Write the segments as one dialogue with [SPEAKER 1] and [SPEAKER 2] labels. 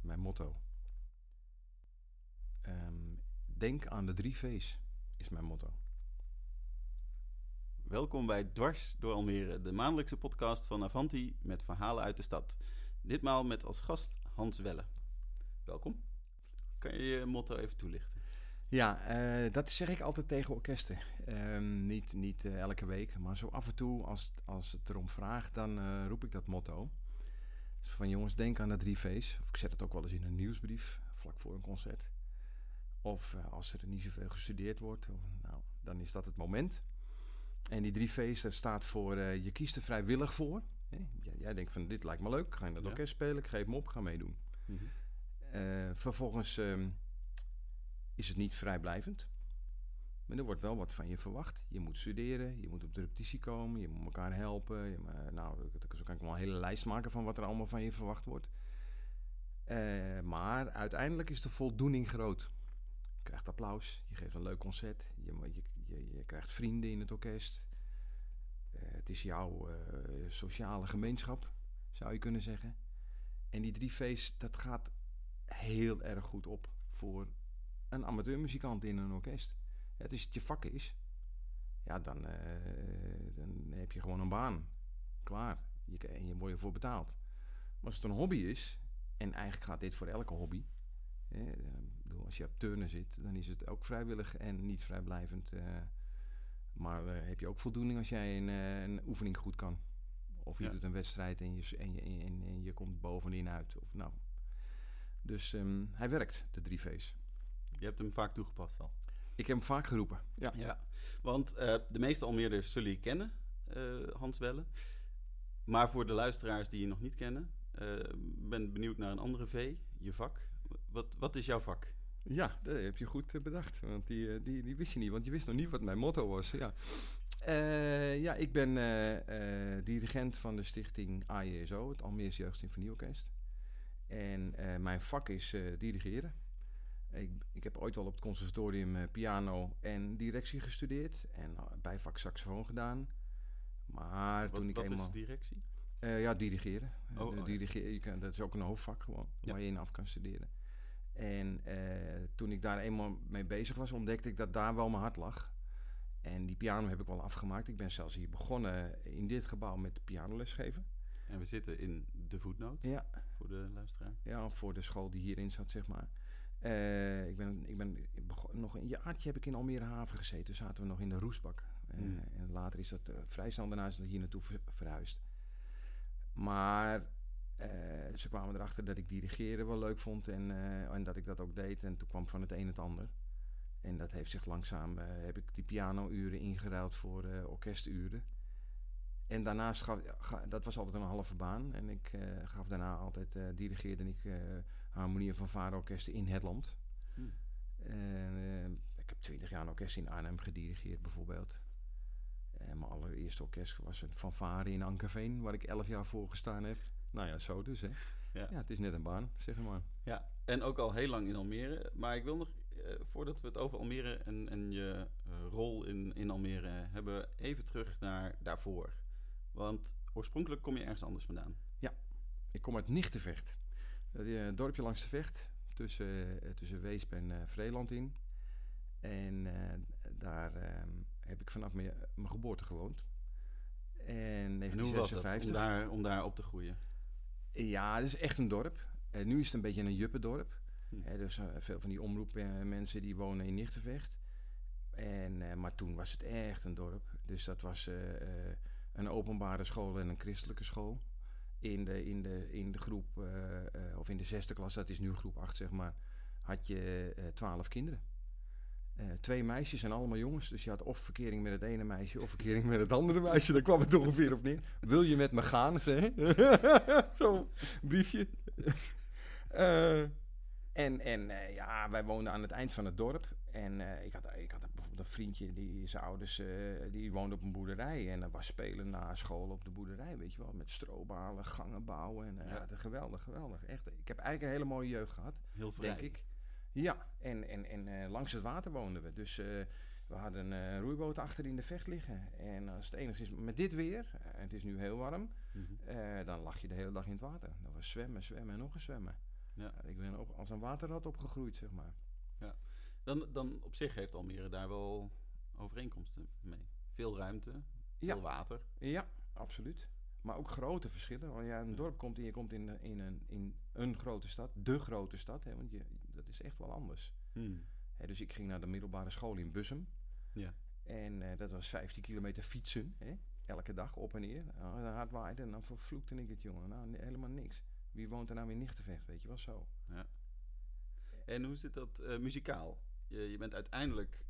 [SPEAKER 1] Mijn motto. Ehm, denk aan de drie V's, is mijn motto.
[SPEAKER 2] Welkom bij Dwars door Almere, de maandelijkse podcast van Avanti met verhalen uit de stad. Ditmaal met als gast Hans Welle. Welkom. Kan je je motto even toelichten?
[SPEAKER 1] Ja, eh, dat zeg ik altijd tegen orkesten. Ehm, niet niet eh, elke week, maar zo af en toe als, als het erom vraagt, dan eh, roep ik dat motto. Dus van jongens, denk aan de drie V's. Of ik zet het ook wel eens in een nieuwsbrief, vlak voor een concert. Of als er niet zoveel gestudeerd wordt, of, nou, dan is dat het moment. En die drie V's, dat staat voor je kiest er vrijwillig voor. Hè? Jij denkt van dit lijkt me leuk, ga in het
[SPEAKER 2] Ja.
[SPEAKER 1] orkest spelen, ik geef me op, ga meedoen.
[SPEAKER 2] Mhm.
[SPEAKER 1] Eh, vervolgens ehm, is het niet vrijblijvend. Er wordt wel wat van je verwacht. Je moet studeren, je moet op de repetitie komen, je moet elkaar helpen. Je, ma- nou, zo kan ik wel een hele lijst maken van wat er allemaal van je verwacht wordt. Eh, maar uiteindelijk is de voldoening groot. Je krijgt applaus, je geeft een leuk concert, je, je, je, je krijgt vrienden in het orkest. Eh, het is jouw eh, sociale gemeenschap, zou je kunnen zeggen. En die drie V's, dat gaat heel erg goed op voor een amateurmuzikant in een orkest. Het is het je vak is, ja, dan, eh, dan heb je gewoon een baan. Klaar. Je, en je wordt ervoor betaald. Maar als het een hobby is, en eigenlijk gaat dit voor elke hobby. Hè, eh, bedoel, als je op turnen zit, dan is het ook vrijwillig en niet vrijblijvend. eh, maar heb je ook voldoening als jij een, een oefening goed kan? Of je
[SPEAKER 2] Ja.
[SPEAKER 1] doet een wedstrijd en je, en, je, en, en- en je komt bovenin uit. Of, nou. Dus ehm, hij werkt, de drie V's.
[SPEAKER 2] Je hebt hem vaak toegepast al.
[SPEAKER 1] Ik heb hem vaak geroepen. Ja.
[SPEAKER 2] Ja, want eh, de meeste Almeerders zullen je kennen, eh, Hans Welle. Maar voor de luisteraars die je nog niet kennen, eh ben benieuwd naar een andere V, je vak. Wat, wat is jouw vak?
[SPEAKER 1] Ja, dat heb je goed bedacht. Want die, die, die wist je niet. Want je wist nog niet wat mijn motto was. Ja, Eh, ja ik ben eh, eh, dirigent van de stichting AJSO, het Almeers Jeugd Symfonieorkest. En eh, mijn vak is eh, dirigeren. Ik, ik heb ooit wel op het conservatorium eh, piano en directie gestudeerd. En uh, bijvak saxofoon gedaan. Maar
[SPEAKER 2] Wat,
[SPEAKER 1] toen ik
[SPEAKER 2] wat
[SPEAKER 1] eenmaal...
[SPEAKER 2] is directie?
[SPEAKER 1] Eh, ja, dirigeren.
[SPEAKER 2] Oh,
[SPEAKER 1] Eh,
[SPEAKER 2] oh ja.
[SPEAKER 1] dirigeren je kan, dat is ook een hoofdvak gewoon,
[SPEAKER 2] Ja.
[SPEAKER 1] waar je in af kan studeren. En eh, toen ik daar eenmaal mee bezig was, ontdekte ik dat daar wel mijn hart lag. En die piano heb ik wel afgemaakt. Ik ben zelfs hier begonnen in dit gebouw met pianoles geven.
[SPEAKER 2] En we zitten in de voetnoot,
[SPEAKER 1] Ja,
[SPEAKER 2] voor de luisteraar.
[SPEAKER 1] ja voor de school die hierin zat, zeg maar. Eh, ik ben, ik ben nog een jaartje heb ik in Almere Haven gezeten. Toen zaten we nog in de roestbak. Eh,
[SPEAKER 2] Mm.
[SPEAKER 1] En later is dat eh, vrij snel daarna is dat hier naartoe ver- verhuisd. Maar ze kwamen erachter dat ik dirigeren wel leuk vond en, en dat ik dat ook deed. En toen kwam van het een het ander. En dat heeft zich langzaam, heb ik die pianouren ingeruild voor orkesturen. En daarnaast gaf, ga- dat was altijd een halve baan. En ik gaf daarna altijd, dirigeerde ik harmonieën van vaderorkesten in het land.
[SPEAKER 2] Hm.
[SPEAKER 1] En, eh, ik heb twintig jaar een orkest in Arnhem gedirigeerd bijvoorbeeld. En mijn allereerste orkest was een fanfare in Ankerveen, waar ik elf jaar voor gestaan heb. Nou ja, zo dus hè.
[SPEAKER 2] Ja.
[SPEAKER 1] Ja, het is net een baan, zeg maar.
[SPEAKER 2] Ja, en ook al heel lang in Almere. Maar ik wil nog, eh, voordat we het over Almere en, en je eh, rol in, in Almere hebben, even terug naar daarvoor. Want oorspronkelijk kom je ergens anders vandaan.
[SPEAKER 1] Ik kom uit Nichtenvecht. Dat is een dorpje langs de Vecht, tussen, eh, tussen Weesp en eh, Vreeland in. En eh, daar eh, heb ik vanaf mijn, mijn geboorte gewoond. En
[SPEAKER 2] En hoe was dat
[SPEAKER 1] 1956.
[SPEAKER 2] om daar, om daar op te groeien?
[SPEAKER 1] Ja, het is echt een dorp. Eh, nu is het een beetje een juppendorp.
[SPEAKER 2] Hm.
[SPEAKER 1] Dus eh, veel van die omroepmensen die wonen in Nichtenvecht. En, eh, maar toen was het echt een dorp. Dus dat was eh, eh, een openbare school en een christelijke school. In de, in de, in de groep, eh, eh, of in de zesde klas, dat is nu groep 8 zeg maar, had je eh, twaalf kinderen. Twee meisjes en allemaal jongens. Dus je had of verkering met het ene meisje of verkering met het andere meisje. Daar kwam het ongeveer op neer. Wil je met me gaan? Zo'n briefje. En en ja, wij woonden aan het eind van het dorp. En ik, had, ik had een vriendje, die zijn ouders, eh, die woonde op een boerderij. En dat was spelen na school op de boerderij, weet je wel. Met strobalen, gangen bouwen. En, eh,
[SPEAKER 2] Ja.
[SPEAKER 1] ja. geweldig, geweldig. Echt, ik heb eigenlijk een hele mooie jeugd gehad
[SPEAKER 2] Heel vrij.
[SPEAKER 1] denk ik. Ja, en, en, en eh, langs het water woonden we. Dus we hadden een eh, roeiboot achter in de vecht liggen. En als het enigszins met dit weer, het is nu heel warm,
[SPEAKER 2] Mhm.
[SPEAKER 1] dan lag je de hele dag in het water. Dat was zwemmen, zwemmen en nog eens zwemmen.
[SPEAKER 2] Ja.
[SPEAKER 1] ik ben ook als een waterrat opgegroeid, zeg maar.
[SPEAKER 2] Dan, dan op zich heeft Almere daar wel overeenkomsten mee. Veel ruimte,
[SPEAKER 1] Ja.
[SPEAKER 2] veel water.
[SPEAKER 1] Ja, absoluut. Maar ook grote verschillen. Als je uit een
[SPEAKER 2] Ja.
[SPEAKER 1] dorp komt en je komt in, in, een, in een grote stad, de grote stad, hè, want je, dat is echt wel anders.
[SPEAKER 2] Hmm.
[SPEAKER 1] Hè, dus ik ging naar de middelbare school in Bussum.
[SPEAKER 2] Ja.
[SPEAKER 1] En eh, dat was 15 kilometer fietsen, hè, elke dag op en neer. Het hard waaide, en dan vervloekte ik het, jongen. Nou, helemaal niks. Wie woont er nou in Nichtenvecht, weet je wel zo.
[SPEAKER 2] En hoe zit dat eh, muzikaal? Je, je bent uiteindelijk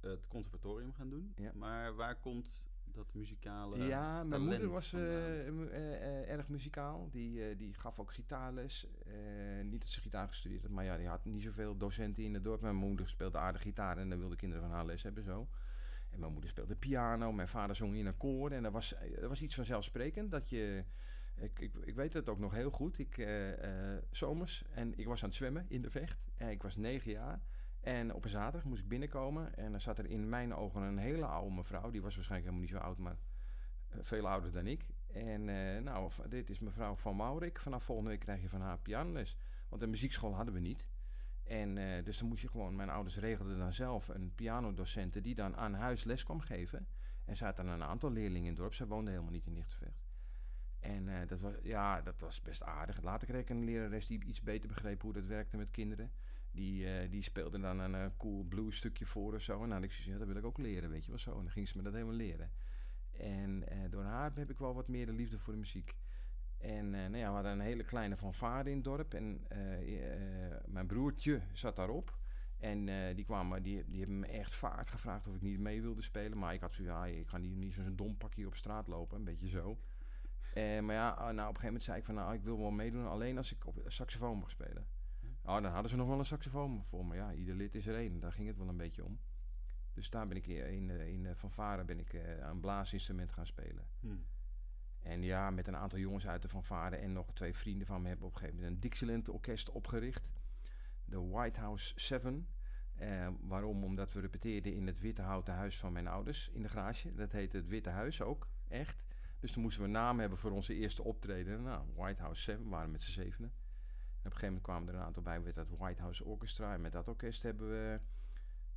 [SPEAKER 2] het conservatorium gaan doen.
[SPEAKER 1] Ja.
[SPEAKER 2] Maar waar komt dat muzikale
[SPEAKER 1] ja, mijn moeder was eh, eh, eh, erg muzikaal. Die, die gaf ook gitaarles. Niet dat ze gitaar gestudeerd had, maar ja, die had niet zoveel docenten in het dorp. Mijn moeder speelde aardig gitaar en dan wilden kinderen van haar les hebben zo. En mijn moeder speelde piano, mijn vader zong in een koor. En er was, er was iets vanzelfsprekend dat je... Ik, ik, ik weet het ook nog heel goed. Ik, zomers, en ik was aan het zwemmen in de vecht. En ik was negen jaar. En op een zaterdag moest ik binnenkomen. En dan zat er in mijn ogen een hele oude mevrouw. Die was waarschijnlijk helemaal niet zo oud, maar eh, veel ouder dan ik. En eh, nou, dit is mevrouw Van Maurik. Vanaf volgende week krijg je van haar pianoles. Want een muziekschool hadden we niet. En eh, dus dan moest je gewoon... Mijn ouders regelden dan zelf een pianodocenten... die dan aan huis les kwam geven. En zaten een aantal leerlingen in het dorp. Ze woonden helemaal niet in Nichtenvecht. En dat, was, ja, dat was best aardig. Later kreeg ik een lerares die iets beter begreep hoe dat werkte met kinderen. Die, eh, die speelde dan een eh, cool blues stukje voor of zo. En had ik zoiets dat wil ik ook leren, weet je wel zo. En dan ging ze me dat helemaal leren. En eh, door haar heb ik wel wat meer de liefde voor de muziek. En nou ja, we hadden een hele kleine fanfare in het dorp. En mijn broertje zat daarop. En die, kwamen, die, die hebben me echt vaak gevraagd of ik niet mee wilde spelen. Maar ik had zoiets ik ga niet, zo'n dom pakje op straat lopen. Een beetje zo. Maar ja, nou, op een gegeven moment zei ik van, nou, ik wil wel meedoen. Alleen als ik op saxofoon mag spelen. Nou, dan hadden ze nog wel een saxofoon voor me. Ja, ieder lid is er één. Daar ging het wel een beetje om. Dus daar ben ik in, in, in eh, fanfare ben ik eh, een blaasinstrument gaan spelen.
[SPEAKER 2] Hmm.
[SPEAKER 1] En ja, met een aantal jongens uit de fanfare en nog twee vrienden van me hebben op een gegeven moment een Dixieland orkest opgericht. De White House 7. Eh, waarom? Omdat we repeteerden in het witte houten huis van mijn ouders in de garage. Dat heette het Witte Huis ook, echt. Dus toen moesten we een naam hebben voor onze eerste optreden. Nou, White House 7, we waren met z'n zevenen. Op een gegeven moment kwamen er een aantal bij met dat White House Orchestra. En met dat orkest hebben we,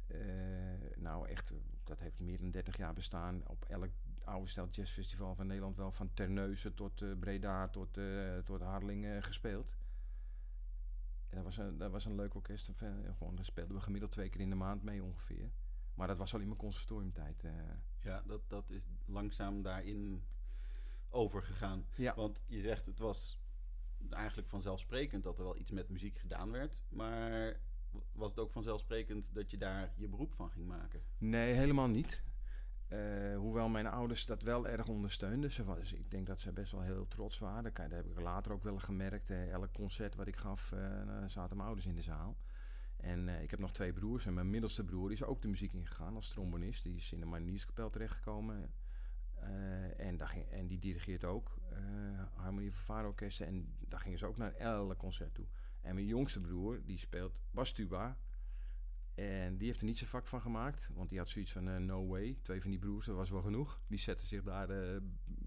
[SPEAKER 1] eh, nou echt, dat heeft meer dan 30 jaar bestaan. Op elk oude stijl jazzfestival van Nederland wel. Van Terneuzen tot eh, Breda tot, eh tot Harlingen gespeeld. En dat was een, dat was een leuk orkest. Gewoon, daar speelden we gemiddeld twee keer in de maand mee ongeveer. Maar dat was al in mijn conservatoriumtijd.
[SPEAKER 2] Ja, dat, dat is langzaam daarin overgegaan.
[SPEAKER 1] ja.
[SPEAKER 2] Want je zegt het was eigenlijk vanzelfsprekend dat er wel iets met muziek gedaan werd. Maar was het ook vanzelfsprekend dat je daar je beroep van ging maken?
[SPEAKER 1] Nee, helemaal niet. Eh, hoewel mijn ouders dat wel erg ondersteunden. Ze was, ik denk dat ze best wel heel trots waren. Dat heb ik later ook wel gemerkt. Eh, elk concert wat ik gaf, eh, zaten mijn ouders in de zaal. En eh, ik heb nog twee broers. En mijn middelste broer is ook de muziek ingegaan als trombonist. Die is in de Marinierskapel terechtgekomen. En, en die dirigeert ook Harmonie van Orkesten. En daar gingen ze ook naar elk concert toe. En mijn jongste broer, die speelt bastuba. En die heeft er niet zijn vak van gemaakt. Want die had zoiets van eh, no way. Twee van die broers, dat was wel genoeg. Die zetten zich daar, eh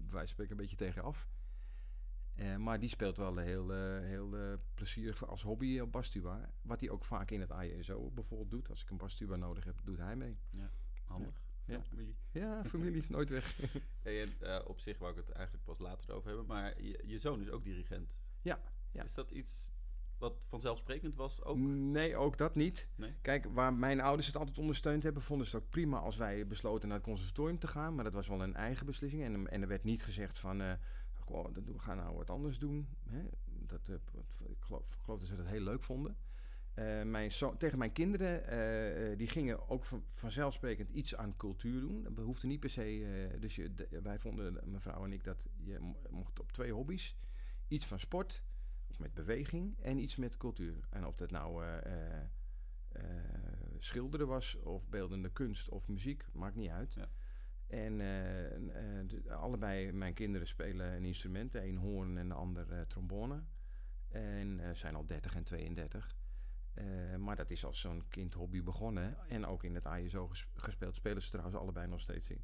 [SPEAKER 1] wij spreken, een beetje tegen af. Eh, maar die speelt wel heel, eh, heel eh, plezierig als hobby op bastuba. Wat hij ook vaak in het ISO bijvoorbeeld doet. Als ik een bastuba nodig heb, doet hij mee.
[SPEAKER 2] Handig.
[SPEAKER 1] Ja.
[SPEAKER 2] Familie.
[SPEAKER 1] Ja, familie is nooit weg.
[SPEAKER 2] Hey, en, eh, op zich wou ik het eigenlijk pas later over hebben. Maar je, je zoon is ook dirigent.
[SPEAKER 1] Ja, ja.
[SPEAKER 2] Is dat iets wat vanzelfsprekend was ook?
[SPEAKER 1] Nee, ook dat niet.
[SPEAKER 2] Nee?
[SPEAKER 1] Kijk, waar mijn ouders het altijd ondersteund hebben, vonden ze het ook prima als wij besloten naar het conservatorium te gaan. Maar dat was wel een eigen beslissing. En, en er werd niet gezegd van, eh goh, we gaan nou wat anders doen. Hè? Dat, wat- ik, geloof, ik geloof dat ze dat heel leuk vonden. Eh, mijn zo- tegen mijn kinderen, eh, eh, die gingen ook van, vanzelfsprekend iets aan cultuur doen. We hoefden niet per se, dus je, de- wij vonden, mevrouw en ik, dat je mo- mocht op twee hobby's. Iets van sport, of met beweging, en iets met cultuur. En of dat nou schilderen was, of beeldende kunst, of muziek, maakt niet uit.
[SPEAKER 2] Ja.
[SPEAKER 1] En de- allebei mijn kinderen spelen een instrument. De een hoorn en de ander trombone. En zijn al 30 en 32. Eh, maar dat is als zo'n kind hobby begonnen. En ook in het ISO ges- gespeeld. Spelen ze trouwens allebei nog steeds in.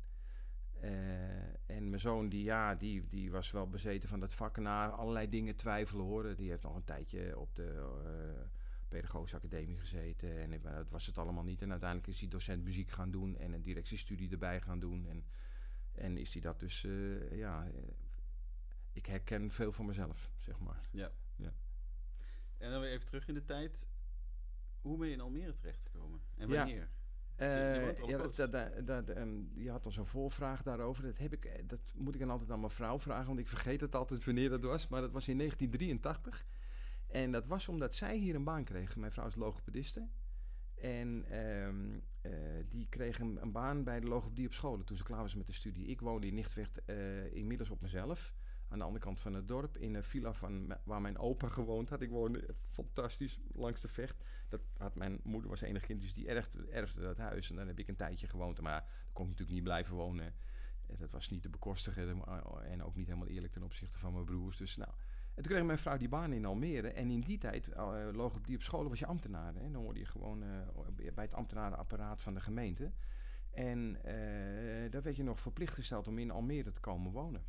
[SPEAKER 1] Eh, en mijn zoon, die, ja, die, die was wel bezeten van dat vak. Na allerlei dingen twijfelen horen. Die heeft nog een tijdje op de uh, Pedagogische Academie gezeten. En dat was het allemaal niet. En uiteindelijk is hij docent muziek gaan doen. En een directiestudie erbij gaan doen. En, en is hij dat dus, ja... ik herken veel van mezelf, zeg maar.
[SPEAKER 2] Ja. ja. En dan weer even terug in de tijd. Hoe ben je in Almere terechtgekomen? En wanneer? Ja.
[SPEAKER 1] Uh, ja, dat, dat, dat, um, je had al zo'n voorvraag daarover. Dat, heb ik, eh, dat moet ik dan altijd aan mijn vrouw vragen, want ik vergeet het altijd wanneer dat was. Maar dat was in 1983. En dat was omdat zij hier een baan kreeg. Mijn vrouw is logopediste. En um, uh, die kreeg een, een, baan bij de logopedie op scholen toen ze klaar was met de studie. Ik woonde in Nichtweg uh, inmiddels op mezelf aan de andere kant van het dorp. In een villa van waar mijn opa gewoond had. Ik woonde fantastisch langs de vecht. Dat had mijn moeder was enig kind, dus die erfde, dat huis. En dan heb ik een tijdje gewoond. Maar dan kon ik natuurlijk niet blijven wonen. Dat was niet te bekostigen en ook niet helemaal eerlijk ten opzichte van mijn broers. Dus nou, en toen kreeg mijn vrouw die baan in Almere. En in die tijd, uh, die op school, was je ambtenaar. Hè? Dan hoorde je gewoon uh, bij het ambtenarenapparaat van de gemeente. En uh, daar werd je nog verplicht gesteld om in Almere te komen wonen.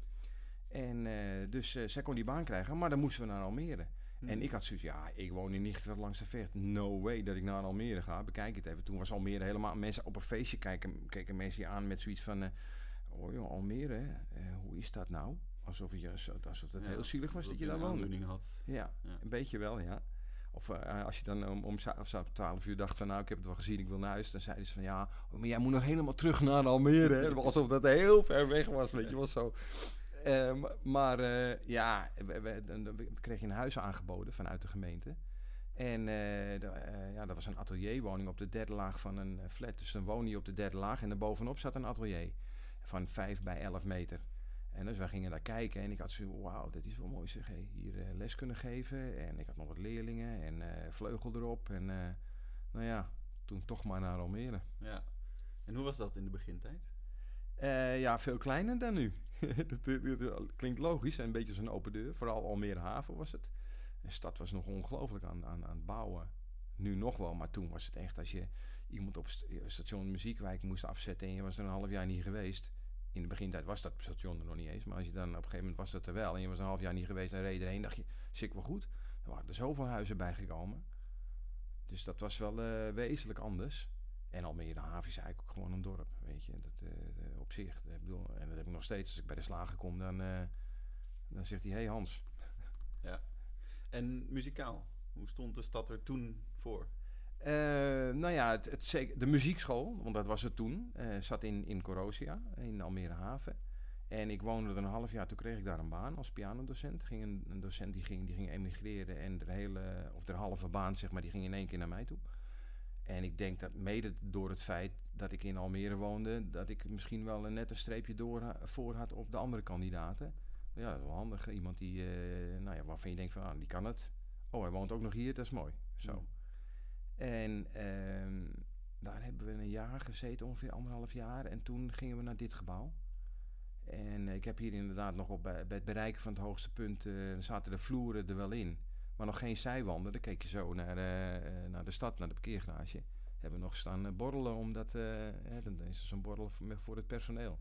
[SPEAKER 1] En uh, dus uh, zij kon die baan krijgen, maar dan moesten we naar Almere. Hmm. En ik had zoiets, ja, ik woon in Nichtveld langs de vecht. No way dat ik naar Almere ga. Bekijk het even. Toen was Almere helemaal... Mensen op een feestje kijken, keken mensen je aan met zoiets van... Uh, oh joh, Almere, hoe is dat nou? Alsof, je, alsof het ja, heel zielig was dat je daar woonde.
[SPEAKER 2] had.
[SPEAKER 1] Ja, ja, een beetje wel, ja. Of als je dan om, om, om 12 uur dacht van nou, ik heb het wel gezien, ik wil naar huis. Dan zeiden ze van ja, oh, maar jij moet nog helemaal terug naar Almere. Hè? Alsof dat heel ver weg was, weet je wel zo. Um, maar uh, ja, we, we, we, kregen een huis aangeboden vanuit de gemeente. En de, uh, ja, dat was een atelierwoning op de derde laag van een flat. Dus dan woonde je op de derde laag en daarbovenop zat een atelier van 5 bij 11 meter. En dus wij gingen daar kijken en ik had zo, wauw, dat is wel mooi zeg. Hey, hier les kunnen geven en ik had nog wat leerlingen en vleugel erop. En nou ja, toen toch maar naar Almere.
[SPEAKER 2] Ja. En hoe was dat in de begintijd?
[SPEAKER 1] ja, veel kleiner dan nu. dat, klinkt logisch, een beetje zo'n open deur. Vooral Almere Haven was het. De stad was nog ongelooflijk aan, aan, aan het bouwen. Nu nog wel, maar toen was het echt als je iemand op station Muziekwijk moest afzetten en je was er een half jaar niet geweest. In de begintijd was dat station er nog niet eens, maar als je dan op een gegeven moment was dat er wel en je was een half jaar niet geweest en reed erheen, dacht je, zit wel goed. Er waren er zoveel huizen bijgekomen. Dus dat was wel uh, wezenlijk anders. En Almere Haven is eigenlijk ook gewoon een dorp, weet je. Dat, uh, op zich. Ik bedoel, en dat heb ik nog steeds. Als ik bij de slager kom, dan, uh, dan zegt hij... Hé hey Hans.
[SPEAKER 2] Ja. En muzikaal? Hoe stond de stad er toen voor?
[SPEAKER 1] Uh, nou ja, het, het, de muziekschool, want dat was het toen, zat in, in Corosia, in Almere Haven. En ik woonde er een half jaar, toen kreeg ik daar een baan als pianodocent. Ging een, een docent die ging, die ging emigreren en de hele, of de halve baan, zeg maar, die ging in één keer naar mij toe. En ik denk dat mede door het feit dat ik in Almere woonde, dat ik misschien wel een nette streepje door, voor had op de andere kandidaten. Ja, dat is wel handig. Iemand die, uh, nou ja, waarvan je denkt van, ah, die kan het. Oh, hij woont ook nog hier, dat is mooi. Zo. En uh, daar hebben we een jaar gezeten, ongeveer anderhalf jaar. En toen gingen we naar dit gebouw. En ik heb hier inderdaad nog op bij, bij het bereiken van het hoogste punt, uh, zaten de vloeren er wel in. Maar nog geen zijwanden. Dan keek je zo naar, uh, naar de stad, naar de parkeergarage. Hebben we nog staan uh, borrelen, omdat uh, dan is er zo'n borrel voor het personeel.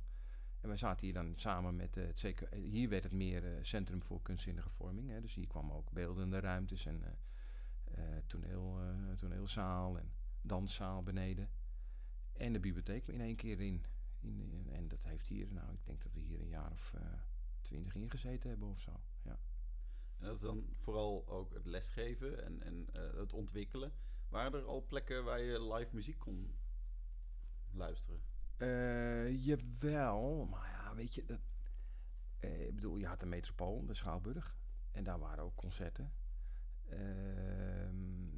[SPEAKER 1] En we zaten hier dan samen met zeker. Hier werd het meer Centrum voor Kunstzinnige Vorming. Hè, dus hier kwamen ook beeldende ruimtes en toneel, toneelzaal en danszaal beneden. En de bibliotheek in één keer in. in, en dat heeft hier, nou, ik denk dat we hier een jaar of twintig ingezeten hebben of zo.
[SPEAKER 2] Dat is dan vooral ook het lesgeven en, en uh, het ontwikkelen. Waren er al plekken waar je live muziek kon luisteren?
[SPEAKER 1] Uh, jawel, maar ja, weet je, dat, uh, ik bedoel, je had de Metropool, de Schouwburg. En daar waren ook concerten. Ehm,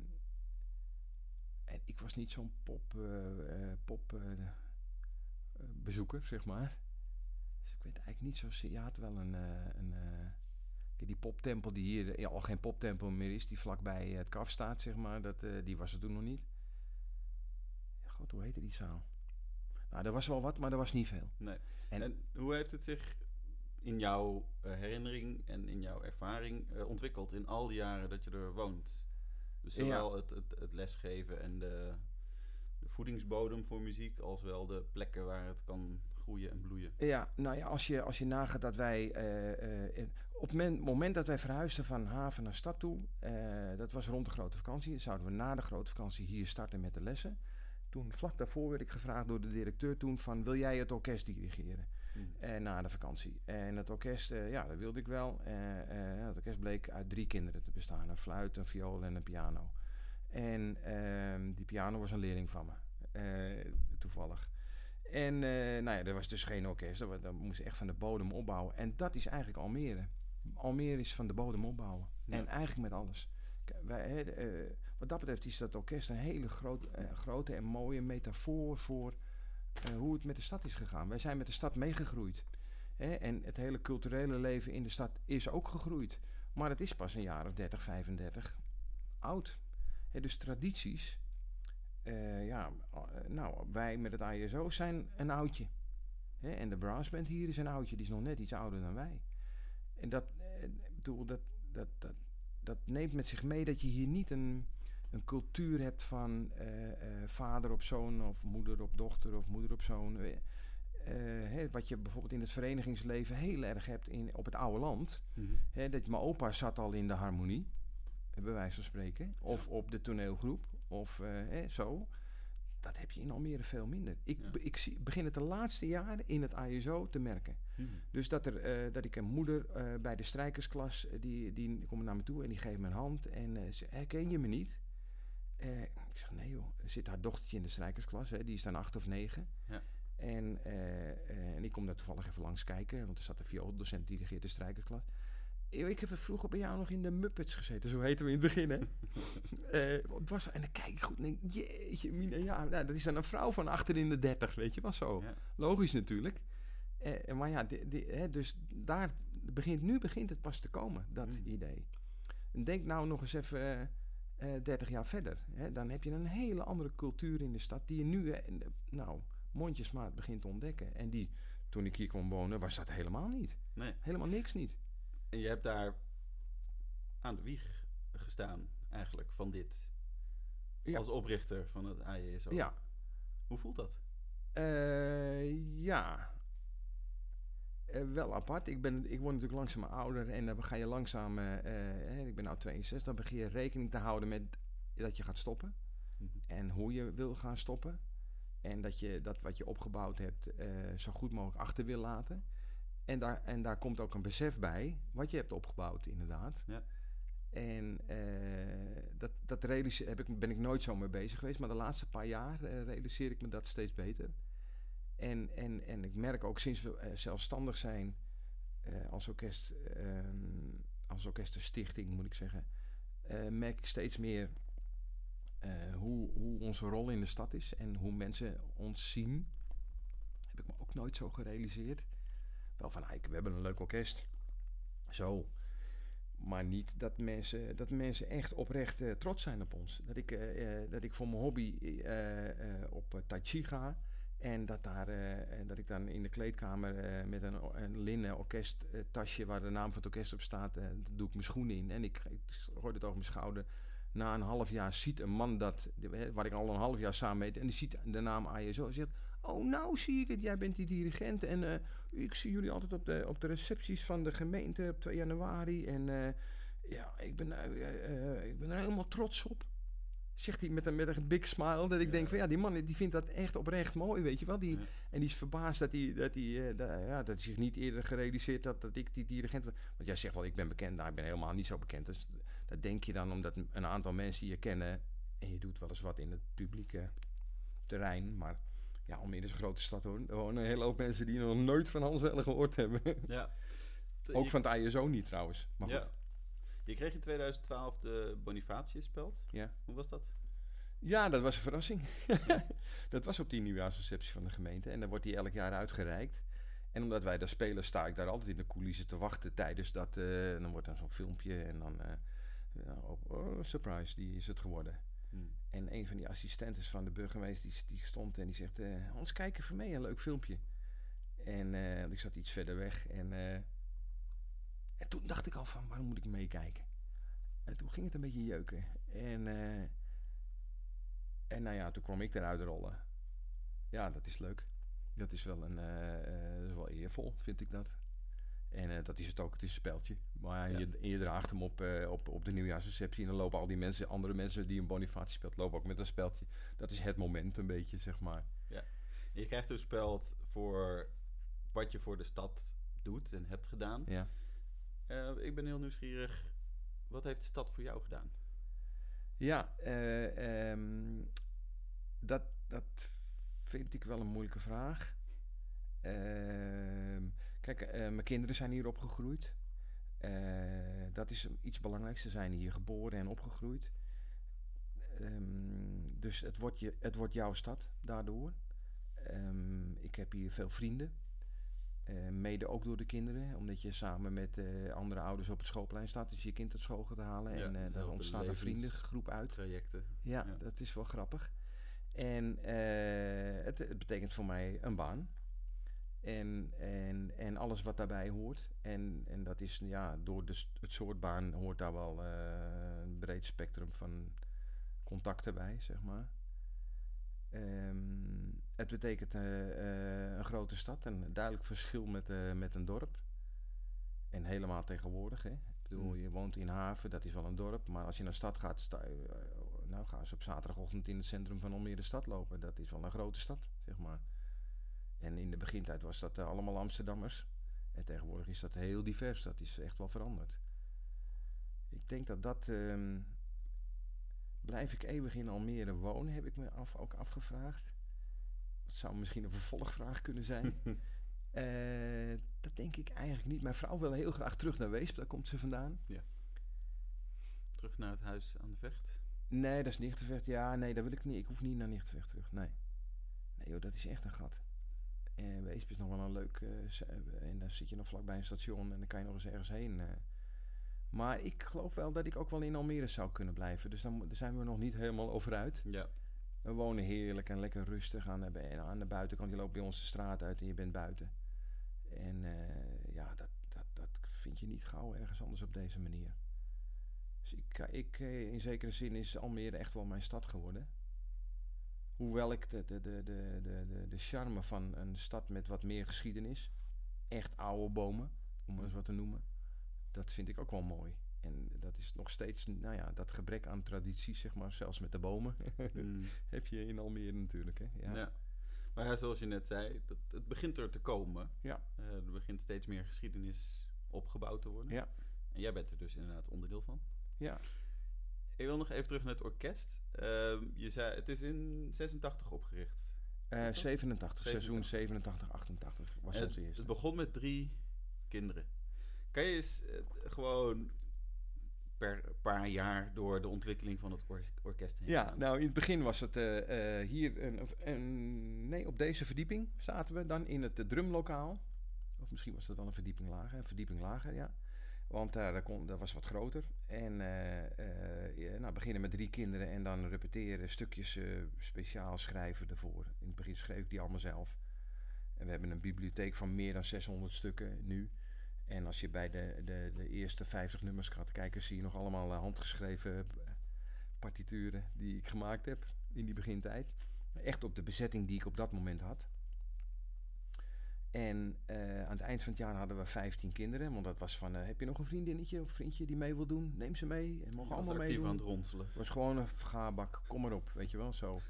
[SPEAKER 1] en ik was niet zo'n pop, pop bezoeker, zeg maar. Dus ik weet eigenlijk niet zo... Je had wel een... een die poptempel die hier ja, al geen poptempel meer is, die vlakbij het kaf staat, zeg maar, dat, uh, die was er toen nog niet. Ja, God, hoe heette die zaal? Nou, er was wel wat, maar er was niet veel.
[SPEAKER 2] Nee. En, en hoe heeft het zich in jouw uh, herinnering en in jouw ervaring uh, ontwikkeld in al die jaren dat je er woont? Dus zowel ja. het, het, het, lesgeven en de, de voedingsbodem voor muziek, als wel de plekken waar het kan groeien en bloeien.
[SPEAKER 1] Ja, nou ja, als je, als je nagaat dat wij... eh, eh, op het moment dat wij verhuisden van haven naar stad toe... eh, dat was rond de grote vakantie. Zouden we na de grote vakantie hier starten met de lessen. Toen, vlak daarvoor werd ik gevraagd door de directeur toen van... wil jij het orkest dirigeren? Eh, na de vakantie. En het orkest, eh, ja, dat wilde ik wel. Eh, het orkest bleek uit drie kinderen te bestaan: een fluit, een viool en een piano. En ehm, die piano was een leerling van me, toevallig. En eh, nou ja, er was dus geen orkest. Dat, dat moest echt van de bodem opbouwen. En dat is eigenlijk Almere. Almere is van de bodem opbouwen.
[SPEAKER 2] Ja.
[SPEAKER 1] En eigenlijk met alles. Wij, eh, wat dat betreft is dat orkest een hele groot, eh, grote en mooie metafoor voor hoe het met de stad is gegaan. Wij zijn met de stad meegegroeid. Hè? En het hele culturele leven in de stad is ook gegroeid. Maar het is pas een jaar of 30, 35 oud. Hè, dus tradities. Eh, ja, eh, nou, wij met het ISO zijn een oudje. Hè? En de brassband hier is een oudje. Die is nog net iets ouder dan wij. En dat, eh, bedoel, dat, dat, dat, dat neemt met zich mee dat je hier niet een, een cultuur hebt van vader op zoon of moeder op dochter of moeder op zoon. Hè, wat je bijvoorbeeld in het verenigingsleven heel erg hebt in, op het oude land.
[SPEAKER 2] Mhm.
[SPEAKER 1] Hè, dat mijn opa zat al in de harmonie, bij wijze van spreken. Of op de toneelgroep, of eh, hè, zo. Dat heb je in Almere veel minder. Ik,
[SPEAKER 2] Ja.
[SPEAKER 1] ik zie, begin het de laatste jaren in het ISO te merken.
[SPEAKER 2] Mhm.
[SPEAKER 1] Dus dat, er, eh, dat ik een moeder eh, bij de strijkersklas, die, die komt naar me toe en die geeft me een hand. En ze herken je me niet? Ik zeg, nee joh. Er zit haar dochtertje in de strijkersklas, hè, die is dan acht of negen.
[SPEAKER 2] Ja.
[SPEAKER 1] En, en ik kom daar toevallig even langs kijken, want er zat een viooldocent die dirigeert de strijkersklas. Ik heb het vroeger bij jou nog in de Muppets gezeten, zo heten we in het begin, hè. Eh, het was, en dan kijk ik goed en denk jeetje, ja, nou, dat is dan een vrouw van achter in de dertig, weet je wel zo.
[SPEAKER 2] Ja.
[SPEAKER 1] Logisch natuurlijk. Eh, maar ja, di- di- hè, dus daar begint, nu begint het pas te komen, dat
[SPEAKER 2] Mm.
[SPEAKER 1] idee. En denk nou nog eens even eh, eh, 30 jaar verder. Hè, dan heb je een hele andere cultuur in de stad die je nu, nou, mondjesmaat begint te ontdekken. En die, toen ik hier kwam wonen, was dat helemaal niet.
[SPEAKER 2] Nee.
[SPEAKER 1] Helemaal niks niet.
[SPEAKER 2] En je hebt daar aan de wieg gestaan, eigenlijk, van dit.
[SPEAKER 1] Ja.
[SPEAKER 2] Als oprichter van het AJSO.
[SPEAKER 1] Ja.
[SPEAKER 2] Hoe voelt dat?
[SPEAKER 1] Eh, ja. Eh, wel apart. Ik, ben, ik word natuurlijk langzaam ouder en dan ga je langzaam, eh, eh, hè, ik ben nu 62, dan begin je rekening te houden met dat je gaat stoppen.
[SPEAKER 2] Mhm.
[SPEAKER 1] En hoe je wil gaan stoppen. En dat je dat wat je opgebouwd hebt eh, zo goed mogelijk achter wil laten. En daar, en daar komt ook een besef bij wat je hebt opgebouwd, inderdaad.
[SPEAKER 2] Ja.
[SPEAKER 1] En eh, dat, dat realiseer, heb ik, ben ik nooit zo mee bezig geweest. Maar de laatste paar jaar eh, realiseer ik me dat steeds beter. En, en, en ik merk ook sinds we eh, zelfstandig zijn als, orkest, ehm, als orkestenstichting, moet ik zeggen, merk ik steeds meer hoe, hoe onze rol in de stad is en hoe mensen ons zien. Heb ik me ook nooit zo gerealiseerd. Wel van, we hebben een leuk orkest. Zo. Maar niet dat mensen, dat mensen echt oprecht eh, trots zijn op ons. Dat ik, eh, eh, dat ik voor mijn hobby op Tai Chi ga. En dat, daar, dat ik dan in de kleedkamer met een, een linnen orkesttasje waar de naam van het orkest op staat, doe ik mijn schoenen in. En ik, gooi het over mijn schouder. Na een half jaar ziet een man dat, waar ik al een half jaar samen mee, en die ziet de naam. En zegt: Oh, nou zie ik het, jij bent die dirigent. En eh, ik zie jullie altijd op de, op de recepties van de gemeente op 2 januari. En eh, ja, ik ben, eh, ik ben er helemaal trots op. Zegt hij met een, met een big smile. Dat ik
[SPEAKER 2] Ja.
[SPEAKER 1] denk van ja, die man die vindt dat echt oprecht mooi, weet je wel. Die,
[SPEAKER 2] Ja.
[SPEAKER 1] En die is verbaasd dat hij, dat hij, dat, ja, dat hij zich niet eerder gerealiseerd had dat ik die dirigent was. Want jij zegt wel, ik ben bekend. Nou, ik ben helemaal niet zo bekend. Dus dat denk je dan omdat een aantal mensen je kennen. En je doet wel eens wat in het publieke terrein. Maar ja, Almere is een grote stad hoor. Er wonen een hele hoop mensen die nog nooit van Hans Welle gehoord hebben.
[SPEAKER 2] Ja.
[SPEAKER 1] Ook
[SPEAKER 2] je-
[SPEAKER 1] van het ISO niet trouwens. Maar goed.
[SPEAKER 2] Ja. Je kreeg in 2012 de Bonifatiuspeld.
[SPEAKER 1] Ja.
[SPEAKER 2] Hoe was dat?
[SPEAKER 1] Ja, dat was een verrassing. dat was op die nieuwjaarsreceptie van de gemeente. En dan wordt die elk jaar uitgereikt. En omdat wij daar spelen, sta ik daar altijd in de coulissen te wachten tijdens dat. eh, dan wordt dan zo'n filmpje en dan. eh, oh, oh, surprise, die is het geworden. En een van die assistenten van de burgemeester die, die stond en die zegt: eh Hans, kijk even mee, een leuk filmpje. En eh, ik zat iets verder weg. En, eh, en toen dacht ik al van, waarom moet ik meekijken? En toen ging het een beetje jeuken. En, en nou ja, toen kwam ik eruit rollen. Ja, dat is leuk. Dat is wel, een, dat is wel eervol, vind ik dat. En eh, dat is het ook, het is een speltje. Maar
[SPEAKER 2] Ja.
[SPEAKER 1] je, je draagt hem op, eh, op, op de nieuwjaarsreceptie en dan lopen al die mensen, andere mensen die een Bonifatie speelt, lopen ook met een speltje. Dat is het moment een beetje, zeg maar.
[SPEAKER 2] En je krijgt dus speld voor wat je voor de stad doet en hebt gedaan.
[SPEAKER 1] Ja.
[SPEAKER 2] Eh, ik ben heel nieuwsgierig. Wat heeft de stad voor jou gedaan?
[SPEAKER 1] Ja, eh, ehm, dat, dat vind ik wel een moeilijke vraag. Ehm, kijk, eh, mijn kinderen zijn hier opgegroeid. Eh, dat is iets belangrijks. Ze zijn hier geboren en opgegroeid. Ehm, dus het wordt, je, het wordt jouw stad daardoor. Ehm, ik heb hier veel vrienden. Eh, mede ook door de kinderen, omdat je samen met andere ouders op het schoolplein staat. Dus je kind uit school gaat halen.
[SPEAKER 2] Ja,
[SPEAKER 1] en eh, daar ontstaat een vriendengroep uit.
[SPEAKER 2] Trajecten.
[SPEAKER 1] Ja,
[SPEAKER 2] Ja.
[SPEAKER 1] dat is wel grappig. En het, het betekent voor mij een baan. En, en, en alles wat daarbij hoort. En, en dat is, ja, door de, het soort baan hoort daar wel eh, een breed spectrum van contacten bij, zeg maar. Ehm, het betekent eh, eh, een grote stad, een duidelijk verschil met, met een dorp. En helemaal tegenwoordig, hè. Ik bedoel,
[SPEAKER 2] Mm.
[SPEAKER 1] je woont in Haven, dat is wel een dorp. Maar als je naar de stad gaat, sta, nou gaan ze op zaterdagochtend in het centrum van Almere stad lopen. Dat is wel een grote stad, zeg maar. En in de begintijd was dat eh, allemaal Amsterdammers. En tegenwoordig is dat heel divers. Dat is echt wel veranderd. Ik denk dat dat... ehm, blijf ik eeuwig in Almere wonen, heb ik me af, ook afgevraagd. Dat zou misschien een vervolgvraag kunnen zijn. Eh, dat denk ik eigenlijk niet. Mijn vrouw wil heel graag terug naar Weesp, daar komt ze vandaan.
[SPEAKER 2] Terug naar het huis aan de vecht.
[SPEAKER 1] Nee, dat is Nichtenvecht. Ja, nee, dat wil ik niet. Ik hoef niet naar Nichtenvecht terug. Nee. Nee joh, dat is echt een gat. En Weesp is nog wel een leuk... eh, eh, en dan zit je nog vlakbij een station en dan kan je nog eens ergens heen. eh. Maar ik geloof wel dat ik ook wel in Almere zou kunnen blijven. Dus dan daar zijn we nog niet helemaal over uit.
[SPEAKER 2] Ja.
[SPEAKER 1] We wonen heerlijk en lekker rustig aan de, aan de buitenkant. Je loopt bij ons de straat uit en je bent buiten. En ja, dat, dat, dat vind je niet gauw ergens anders op deze manier. Dus ik, ik, in zekere zin is Almere echt wel mijn stad geworden. Hoewel ik de, de, de, de, de, de, charme van een stad met wat meer geschiedenis, echt oude bomen, om maar eens wat te noemen, dat vind ik ook wel mooi. En dat is nog steeds, nou ja, dat gebrek aan traditie, zeg maar, zelfs met de bomen,
[SPEAKER 2] Mm.
[SPEAKER 1] heb je in Almere natuurlijk. Hè? Ja.
[SPEAKER 2] Ja. Maar ja, zoals je net zei, dat, het begint er te komen.
[SPEAKER 1] Ja.
[SPEAKER 2] Eh, er begint steeds meer geschiedenis opgebouwd te worden.
[SPEAKER 1] Ja.
[SPEAKER 2] En jij bent er dus inderdaad onderdeel van.
[SPEAKER 1] Ja.
[SPEAKER 2] Ik wil nog even terug naar het orkest. Ehm, je zei, het is in 86 opgericht.
[SPEAKER 1] Eh,
[SPEAKER 2] Klopt dat?
[SPEAKER 1] 87, seizoen 87, 88 was
[SPEAKER 2] het,
[SPEAKER 1] eerste.
[SPEAKER 2] het begon met drie kinderen. Kan je eens eh, gewoon per paar jaar door de ontwikkeling van het or- orkest heen
[SPEAKER 1] Ja,
[SPEAKER 2] gaan?
[SPEAKER 1] nou in het begin was het eh, eh, hier, een, een, nee, op deze verdieping zaten we dan in het eh, drumlokaal. Of misschien was dat wel een verdieping lager, een verdieping lager, ja. Want daar, daar dat was wat groter. En eh, eh, ja, nou, beginnen met drie kinderen en dan repeteren, stukjes eh, speciaal schrijven ervoor. In het begin schreef ik die allemaal zelf. En we hebben een bibliotheek van meer dan 600 stukken nu. En als je bij de, de, de eerste 50 nummers gaat kijken, zie je nog allemaal eh, handgeschreven eh, partituren die ik gemaakt heb in die begintijd. Echt op de bezetting die ik op dat moment had. En eh, aan het eind van het jaar hadden we 15 kinderen. Want dat was van, eh, heb je nog een vriendinnetje of vriendje die mee wil doen? Neem ze mee. En mogen allemaal meedoen.
[SPEAKER 2] aan het ronselen.
[SPEAKER 1] Was gewoon een vergaarbak, kom maar op, weet je wel, zo.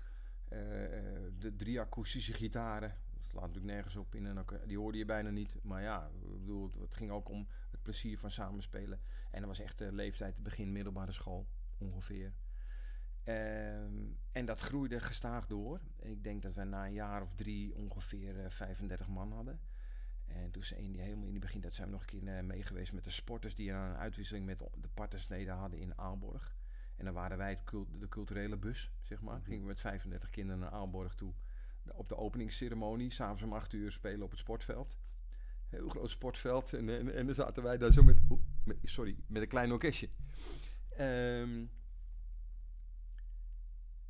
[SPEAKER 1] Eh, de drie akoestische gitaren, dat slaat natuurlijk nergens op, in een, die hoorde je bijna niet. Maar ja, ik bedoel, het, het ging ook om het plezier van samenspelen. En dat was echt de leeftijd, begin middelbare school, ongeveer. Ehm, en dat groeide gestaag door. Ik denk dat we na een jaar of drie ongeveer eh, 35 man hadden. En toen zijn die helemaal in die begin, dat zijn we nog een keer eh, mee geweest met de sporters die aan een uitwisseling met de partnersneden hadden in Aalborg. En dan waren wij het cult- de culturele bus, zeg maar.
[SPEAKER 2] Mhm.
[SPEAKER 1] Gingen we met 35 kinderen naar Aalborg toe. Op de openingsceremonie, s'avonds om 8 uur spelen op het sportveld. Heel groot sportveld. En, en, en dan zaten wij daar zo met, sorry, met een klein orkestje. Ehm,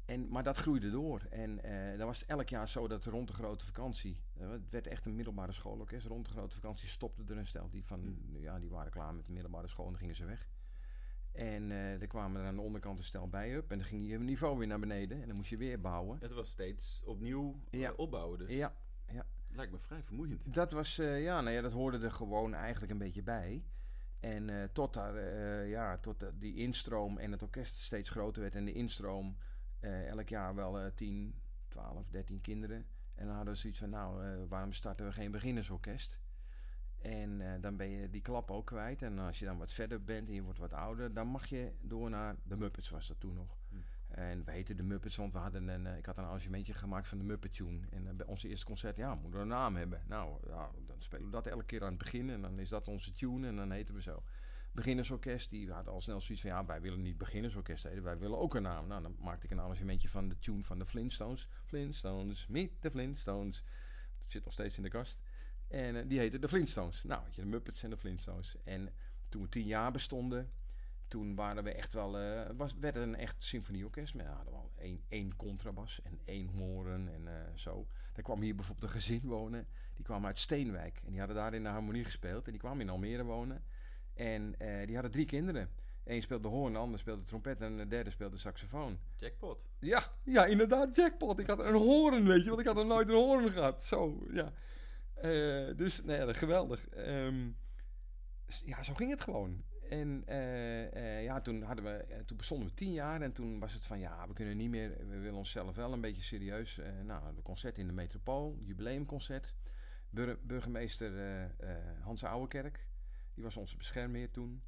[SPEAKER 1] en, maar dat groeide door. En eh dan was elk jaar zo dat rond de grote vakantie... eh, het werd echt een middelbare schoolorkest. Rond de grote vakantie stopte er een stel. Die, van,
[SPEAKER 2] Mm.
[SPEAKER 1] ja, die waren klaar met de middelbare school en dan gingen ze weg. En eh er kwamen er aan de onderkant een stel bij op. En dan ging je niveau weer naar beneden. En dan moest je weer bouwen.
[SPEAKER 2] Het was steeds opnieuw eh,
[SPEAKER 1] Ja.
[SPEAKER 2] opbouwen. Dus
[SPEAKER 1] Ja,
[SPEAKER 2] Lijkt me vrij vermoeiend.
[SPEAKER 1] Dat was, ja, nou ja, dat hoorde er gewoon eigenlijk een beetje bij. En tot, daar, ja, tot die instroom en het orkest steeds groter werd en de instroom eh, elk jaar wel eh 10, 12, 13 kinderen. En dan hadden we zoiets van, nou, eh, waarom starten we geen beginnersorkest? En dan ben je die klap ook kwijt. En als je dan wat verder bent en je wordt wat ouder, dan mag je door naar de Muppets, was dat toen nog.
[SPEAKER 2] Hm.
[SPEAKER 1] En we heten de Muppets, want we hadden een, ik had een arrangementje gemaakt van de Muppet Tune. En bij ons eerste concert, ja, moeten we een naam hebben. Nou, ja, dan spelen we dat elke keer aan het begin. En dan is dat onze tune en dan heten we zo. Beginnersorkest, die hadden al snel zoiets van, ja, wij willen niet beginnersorkest wij willen ook een naam. Nou, dan maakte ik een arrangementje van de tune van de Flintstones. Flintstones, meet the Flintstones. Dat zit nog steeds in de kast. En eh, die heette de Flintstones. Nou, je de Muppets en de Flintstones. En toen we tien jaar bestonden, toen waren we echt wel, eh, was, werd een echt symfonieorkest. Maar hadden we al één, één contrabas en één horen en eh, zo. Daar kwam hier bijvoorbeeld een gezin wonen. Die kwam uit Steenwijk. En die hadden daar in de harmonie gespeeld. En die kwamen in Almere wonen. En eh, die hadden drie kinderen. Eén speelde hoorn, de ander speelde trompet en de derde speelde saxofoon.
[SPEAKER 2] Jackpot.
[SPEAKER 1] Ja, ja, inderdaad, jackpot. Ik had een hoorn, weet je, want ik had nog nooit een hoorn gehad. Zo, ja. Eh, dus, nee, ja, geweldig. Ehm, ja, zo ging het gewoon. En eh, ja, toen, hadden we, toen bestonden we tien jaar en toen was het van, ja, we kunnen niet meer, we willen onszelf wel een beetje serieus. nou, we concert in de Metropool, jubileumconcert. Bur- burgemeester Hans Ouwekerk, die was onze beschermheer toen.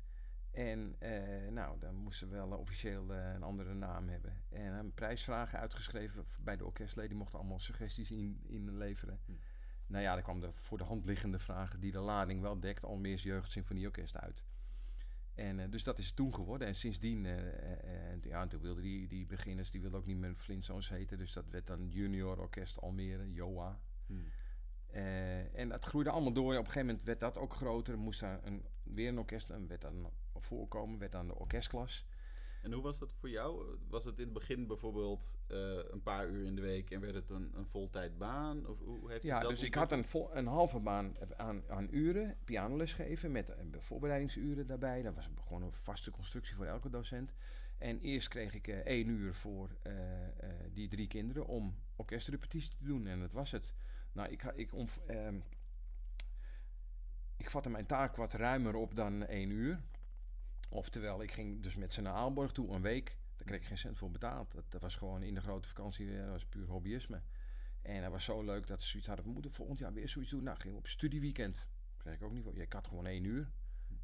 [SPEAKER 1] En eh, nou, dan moesten we wel officieel eh, een andere naam hebben. En hebben prijsvragen uitgeschreven bij de orkestleden. Die mochten allemaal suggesties in, inleveren.
[SPEAKER 2] Hm.
[SPEAKER 1] Nou ja, dan kwam de voor de hand liggende vragen die de lading wel dekt. Almeers Jeugd Symfonieorkest uit. En eh, dus dat is het toen geworden. En sindsdien, eh, eh, ja, en toen wilden die, die beginners, die wilden ook niet meer Flintstones heten. Dus dat werd dan Junior Orkest Almere, JOA.
[SPEAKER 2] Hm.
[SPEAKER 1] Eh, en dat groeide allemaal door. Op een gegeven moment werd dat ook groter. Er moest daar een, weer een orkest en werd dan voorkomen, werd dan de orkestklas.
[SPEAKER 2] En hoe was dat voor jou? Was het in het begin bijvoorbeeld eh, een paar uur in de week en werd het een, een voltijdbaan? Of hoe heeft
[SPEAKER 1] Ja,
[SPEAKER 2] dat
[SPEAKER 1] dus ik had een, vol, een halve baan aan, aan uren, pianoles geven met eh, voorbereidingsuren daarbij. Dat was gewoon een vaste constructie voor elke docent. En eerst kreeg ik één uur voor die drie kinderen om orkestrepetitie te doen. En dat was het. Nou, ik, ik, omv- ehm, ik vatte mijn taak wat ruimer op dan één uur. Oftewel, ik ging dus met ze naar Aalborg toe een week. Daar kreeg ik geen cent voor betaald. Dat, was gewoon in de grote vakantie, dat was puur hobbyisme. En dat was zo leuk dat ze zoiets hadden. We moeten volgend jaar weer zoiets doen. Nou, gingen we op studieweekend. Kreeg ik ook niet voor. Je had gewoon één uur.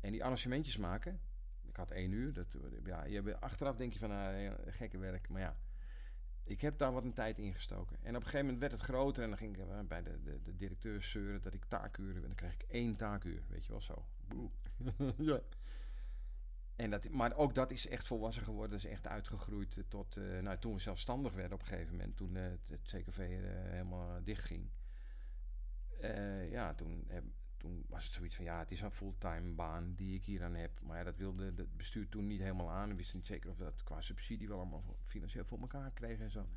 [SPEAKER 1] En die arrangementjes maken. Ik had één uur. Dat, ja, je, achteraf denk je van, ja, gekke werk. Maar ja, ik heb daar wat een tijd in gestoken. En op een gegeven moment werd het groter. En dan ging ik eh, bij de, de, de directeur zeuren dat ik taakuren... En dan kreeg ik één taakuur. Weet je wel, zo. Ja. En dat, maar ook dat is echt volwassen geworden. is echt uitgegroeid eh, tot... eh, nou, toen we zelfstandig werden op een gegeven moment. Toen het, CKV helemaal dicht ging. Ja, toen, heb- toen was het zoiets van... Ja, het is een fulltime baan die ik hier aan heb. Maar ja, dat wilde het bestuur toen niet helemaal aan. We wisten niet zeker of dat qua subsidie wel allemaal financieel voor elkaar kregen en zo.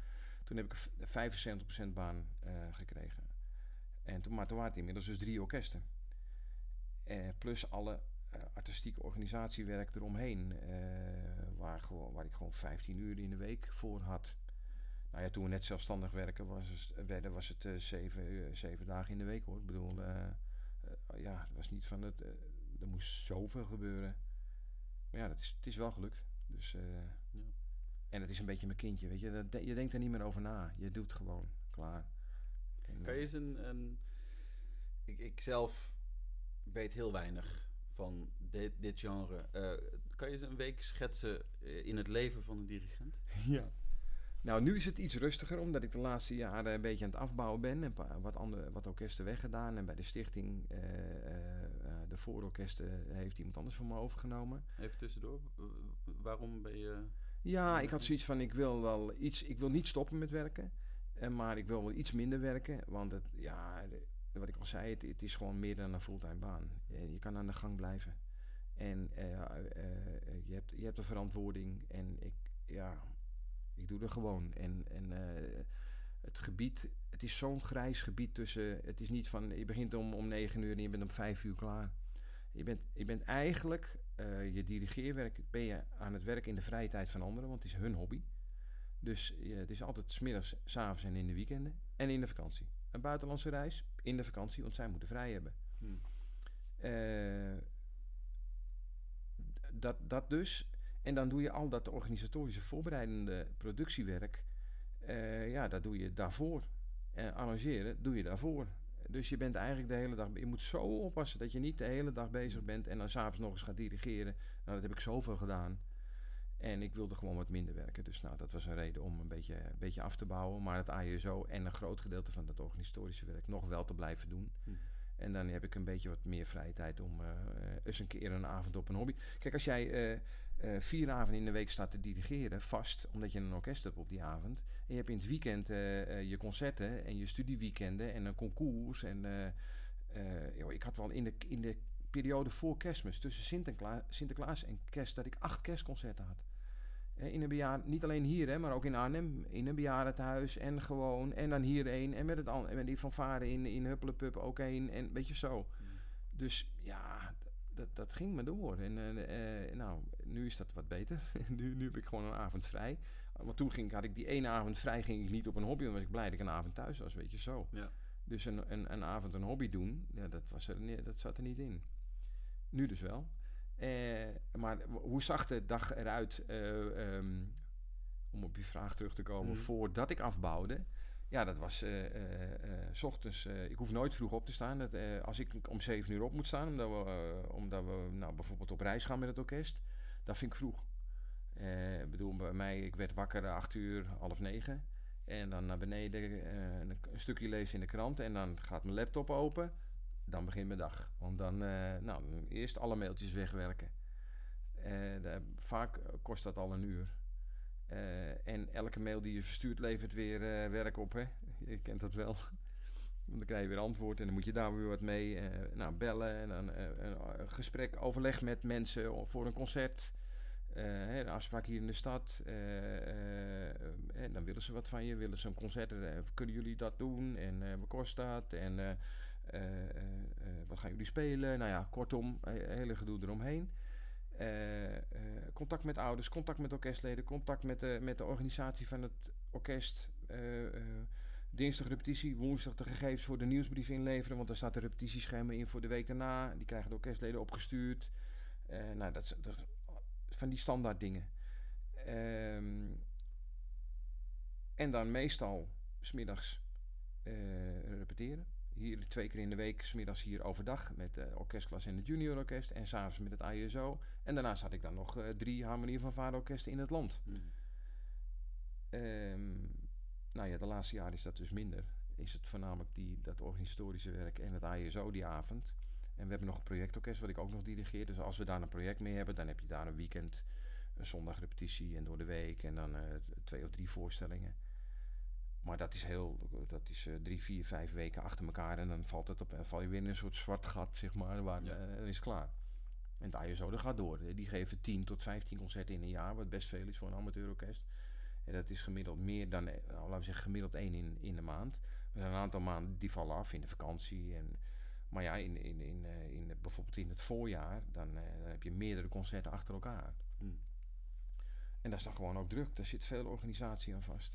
[SPEAKER 1] Toen heb ik een v- 75% baan eh, gekregen. En toen, maar toen waren het inmiddels dus drie orkesten. Eh, plus alle eh, artistieke organisatiewerk eromheen. waar, gewoon, waar ik gewoon 15 uur in de week voor had. Nou ja, toen we net zelfstandig werken was werden, was het zeven, zeven dagen in de week hoor. Ik bedoel, eh, eh, ja, het was niet van het. eh, er moest zoveel gebeuren. Maar ja, dat is, het is wel gelukt. Dus, eh,
[SPEAKER 2] Ja.
[SPEAKER 1] En het is een beetje mijn kindje, weet je. Dat de- je denkt er niet meer over na. Je doet gewoon. Klaar. En,
[SPEAKER 2] Kan je eens een... een ik, ik zelf weet heel weinig van dit, dit genre. Kan je eens een week schetsen in het leven van een dirigent?
[SPEAKER 1] Ja. Nou, nu is het iets rustiger, omdat ik de laatste jaren een beetje aan het afbouwen ben. Paar, wat, andere, wat orkesten weggedaan. En bij de stichting, eh, eh, eh, de voororkesten, heeft iemand anders van me overgenomen.
[SPEAKER 2] Even tussendoor. Waarom ben je...
[SPEAKER 1] Ja, ik had zoiets van, ik wil wel iets, ik wil niet stoppen met werken. Maar ik wil wel iets minder werken. Want het, ja, de- wat ik al zei, het, het is gewoon meer dan een fulltime baan. Je kan aan de gang blijven. En je, hebt, je hebt een verantwoording. En ik, ja, ik doe er gewoon. En, en eh, het gebied, het is zo'n grijs gebied tussen. Het is niet van je begint om, om 9 uur en je bent om 5 uur klaar. Je bent, je bent eigenlijk eh, je dirigeerwerk ben je aan het werk in de vrije tijd van anderen, want het is hun hobby. Dus je, het is altijd smiddags, s'avonds en in de weekenden en in de vakantie. Een buitenlandse reis in de vakantie, want zij moeten vrij hebben.
[SPEAKER 2] Hmm.
[SPEAKER 1] Eh, dat, dat dus. En dan doe je al dat organisatorische voorbereidende productiewerk. eh, ja, dat doe je daarvoor. En arrangeren doe je daarvoor. Dus je bent eigenlijk de hele dag... Je moet zo oppassen dat je niet de hele dag bezig bent... en dan s'avonds nog eens gaat dirigeren. Nou, dat heb ik zoveel gedaan. En ik wilde gewoon wat minder werken. Dus nou, dat was een reden om een beetje, een beetje af te bouwen. Maar het ASO en een groot gedeelte van dat organisatorische werk... nog wel te blijven doen.
[SPEAKER 2] Hmm.
[SPEAKER 1] En dan heb ik een beetje wat meer vrije tijd om eh, eens een keer een avond op een hobby. Kijk, als jij eh, eh, vier avonden in de week staat te dirigeren, vast, omdat je een orkest hebt op die avond. En je hebt in het weekend eh, eh, je concerten en je studieweekenden en een concours. En joh, ik had wel in de, in de periode voor kerstmis, tussen Sinterklaas, Sinterklaas en kerst, dat ik acht kerstconcerten had. In een bejaard, niet alleen hier, hè, maar ook in Arnhem, in een bejaardentehuis en gewoon. En dan hier één. En met, het, en met die fanfare in, in Huppelepup ook één. En weet je zo. Dus ja, dat, dat ging maar door. En eh, eh, nou, nu is dat wat beter. nu, nu heb ik gewoon een avond vrij. Want toen ging, had ik die ene avond vrij, ging ik niet op een hobby. Dan was ik blij dat ik een avond thuis was, weet je zo.
[SPEAKER 2] Ja.
[SPEAKER 1] Dus een, een, een avond een hobby doen, ja, dat, was er, dat zat er niet in. Nu dus wel. Eh, maar hoe zag de dag eruit, eh, ehm, om op je vraag terug te komen,
[SPEAKER 2] Mhm.
[SPEAKER 1] voordat ik afbouwde? Ja, dat was eh, eh, eh, s ochtends. ik hoef nooit vroeg op te staan. Dat, als ik om zeven uur op moet staan, omdat we, omdat we nou, bijvoorbeeld op reis gaan met het orkest, dat vind ik vroeg. Ik bedoel, bij mij, ik werd wakker acht uur, half negen. En dan naar beneden een, stukje lezen in de krant. En dan gaat mijn laptop open. Dan begint mijn dag. Want dan, nou, eerst alle mailtjes wegwerken. Eh, daar- vaak kost dat al een uur. Eh, en elke mail die je verstuurt levert weer eh, werk op. Hè? Je kent dat wel. Want dan krijg je weer antwoord en dan moet je daar weer wat mee. eh, nou, bellen en dan een, gesprek, overleg met mensen voor een concert. Een afspraak hier in de stad. dan willen ze wat van je. Willen ze een concert. kunnen jullie dat doen? En wat kost dat? En wat gaan jullie spelen? Nou ja, kortom, hele gedoe eromheen. Eh, eh, contact met ouders, contact met orkestleden, contact met de, met de organisatie van het orkest. eh, dinsdag repetitie, woensdag de gegevens voor de nieuwsbrief inleveren, want daar staat de repetitieschema in voor de week daarna. Die krijgen de orkestleden opgestuurd. Nou, dat, van die standaard dingen. Ehm, en dan meestal smiddags eh repeteren. Hier twee keer in de week, smiddags hier overdag met de orkestklas en het juniororkest. En s'avonds met het ISO. En daarnaast had ik dan nog eh, drie harmonie van vaderorkesten in het land. Ehm, nou ja, de laatste jaren is dat dus minder. Is het voornamelijk die, dat organisatorische werk en het ISO die avond. En we hebben nog een projectorkest wat ik ook nog dirigeer. Dus als we daar een project mee hebben, dan heb je daar een weekend, een zondag repetitie en door de week. En dan eh, twee of drie voorstellingen. Maar dat is heel, dat is eh, drie, vier, vijf weken achter elkaar. En dan valt het op, en val je weer in een soort zwart gat, zeg maar. Waar,
[SPEAKER 2] Ja.
[SPEAKER 1] eh, is klaar. En het ISO, dat gaat door. Die geven 10 tot 15 concerten in een jaar, wat best veel is voor een amateurorkest. En dat is gemiddeld meer dan, eh, nou, laten we zeggen, gemiddeld één in, in de maand. Er zijn een aantal maanden die vallen af in de vakantie. En, maar ja, in, in, in, in, bijvoorbeeld in het voorjaar, dan, dan heb je meerdere concerten achter elkaar.
[SPEAKER 2] Hmm.
[SPEAKER 1] En dat is dan gewoon ook druk. Daar zit veel organisatie aan vast.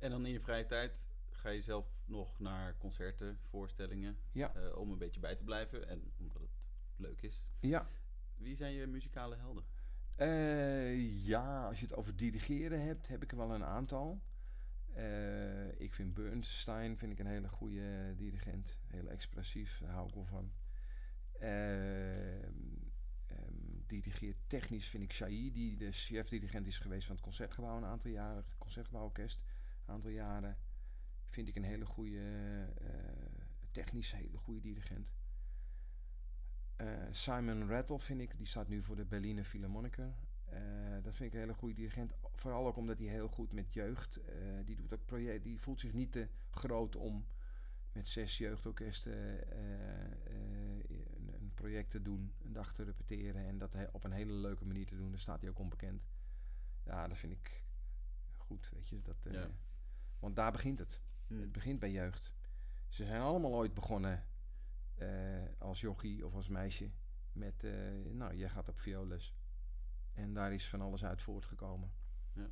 [SPEAKER 2] En dan in je vrije tijd ga je zelf nog naar concerten, voorstellingen.
[SPEAKER 1] Ja.
[SPEAKER 2] eh, om een beetje bij te blijven en omdat het leuk is.
[SPEAKER 1] Ja,
[SPEAKER 2] Wie zijn je muzikale helden?
[SPEAKER 1] Eh, ja, als je het over dirigeren hebt, heb ik er wel een aantal. Eh, ik vind Bernstein vind ik een hele goede dirigent. Heel expressief, daar hou ik wel van. Ehm, ehm, dirigeert technisch vind ik Shai, die de chef-dirigent is geweest van het Concertgebouw een aantal jaren. Concertgebouworkest, aantal jaren. Vind ik een hele goede, eh, technisch hele goede dirigent. Eh, Simon Rattle vind ik, die staat nu voor de Berliner Philharmoniker. Eh, dat vind ik een hele goede dirigent. Vooral ook omdat hij heel goed met jeugd. eh, die, doet ook project, die voelt zich niet te groot om met zes jeugdorkesten eh, eh, een, een project te doen, een dag te repeteren en dat op een hele leuke manier te doen. Daar staat hij ook onbekend. Ja, dat vind ik goed, weet je. Dat, eh. Want daar begint het.
[SPEAKER 2] Hmm.
[SPEAKER 1] Het begint bij jeugd. Ze zijn allemaal ooit begonnen eh, als jochie of als meisje met, eh, nou, jij gaat op violes. En daar is van alles uit voortgekomen.
[SPEAKER 2] Ja.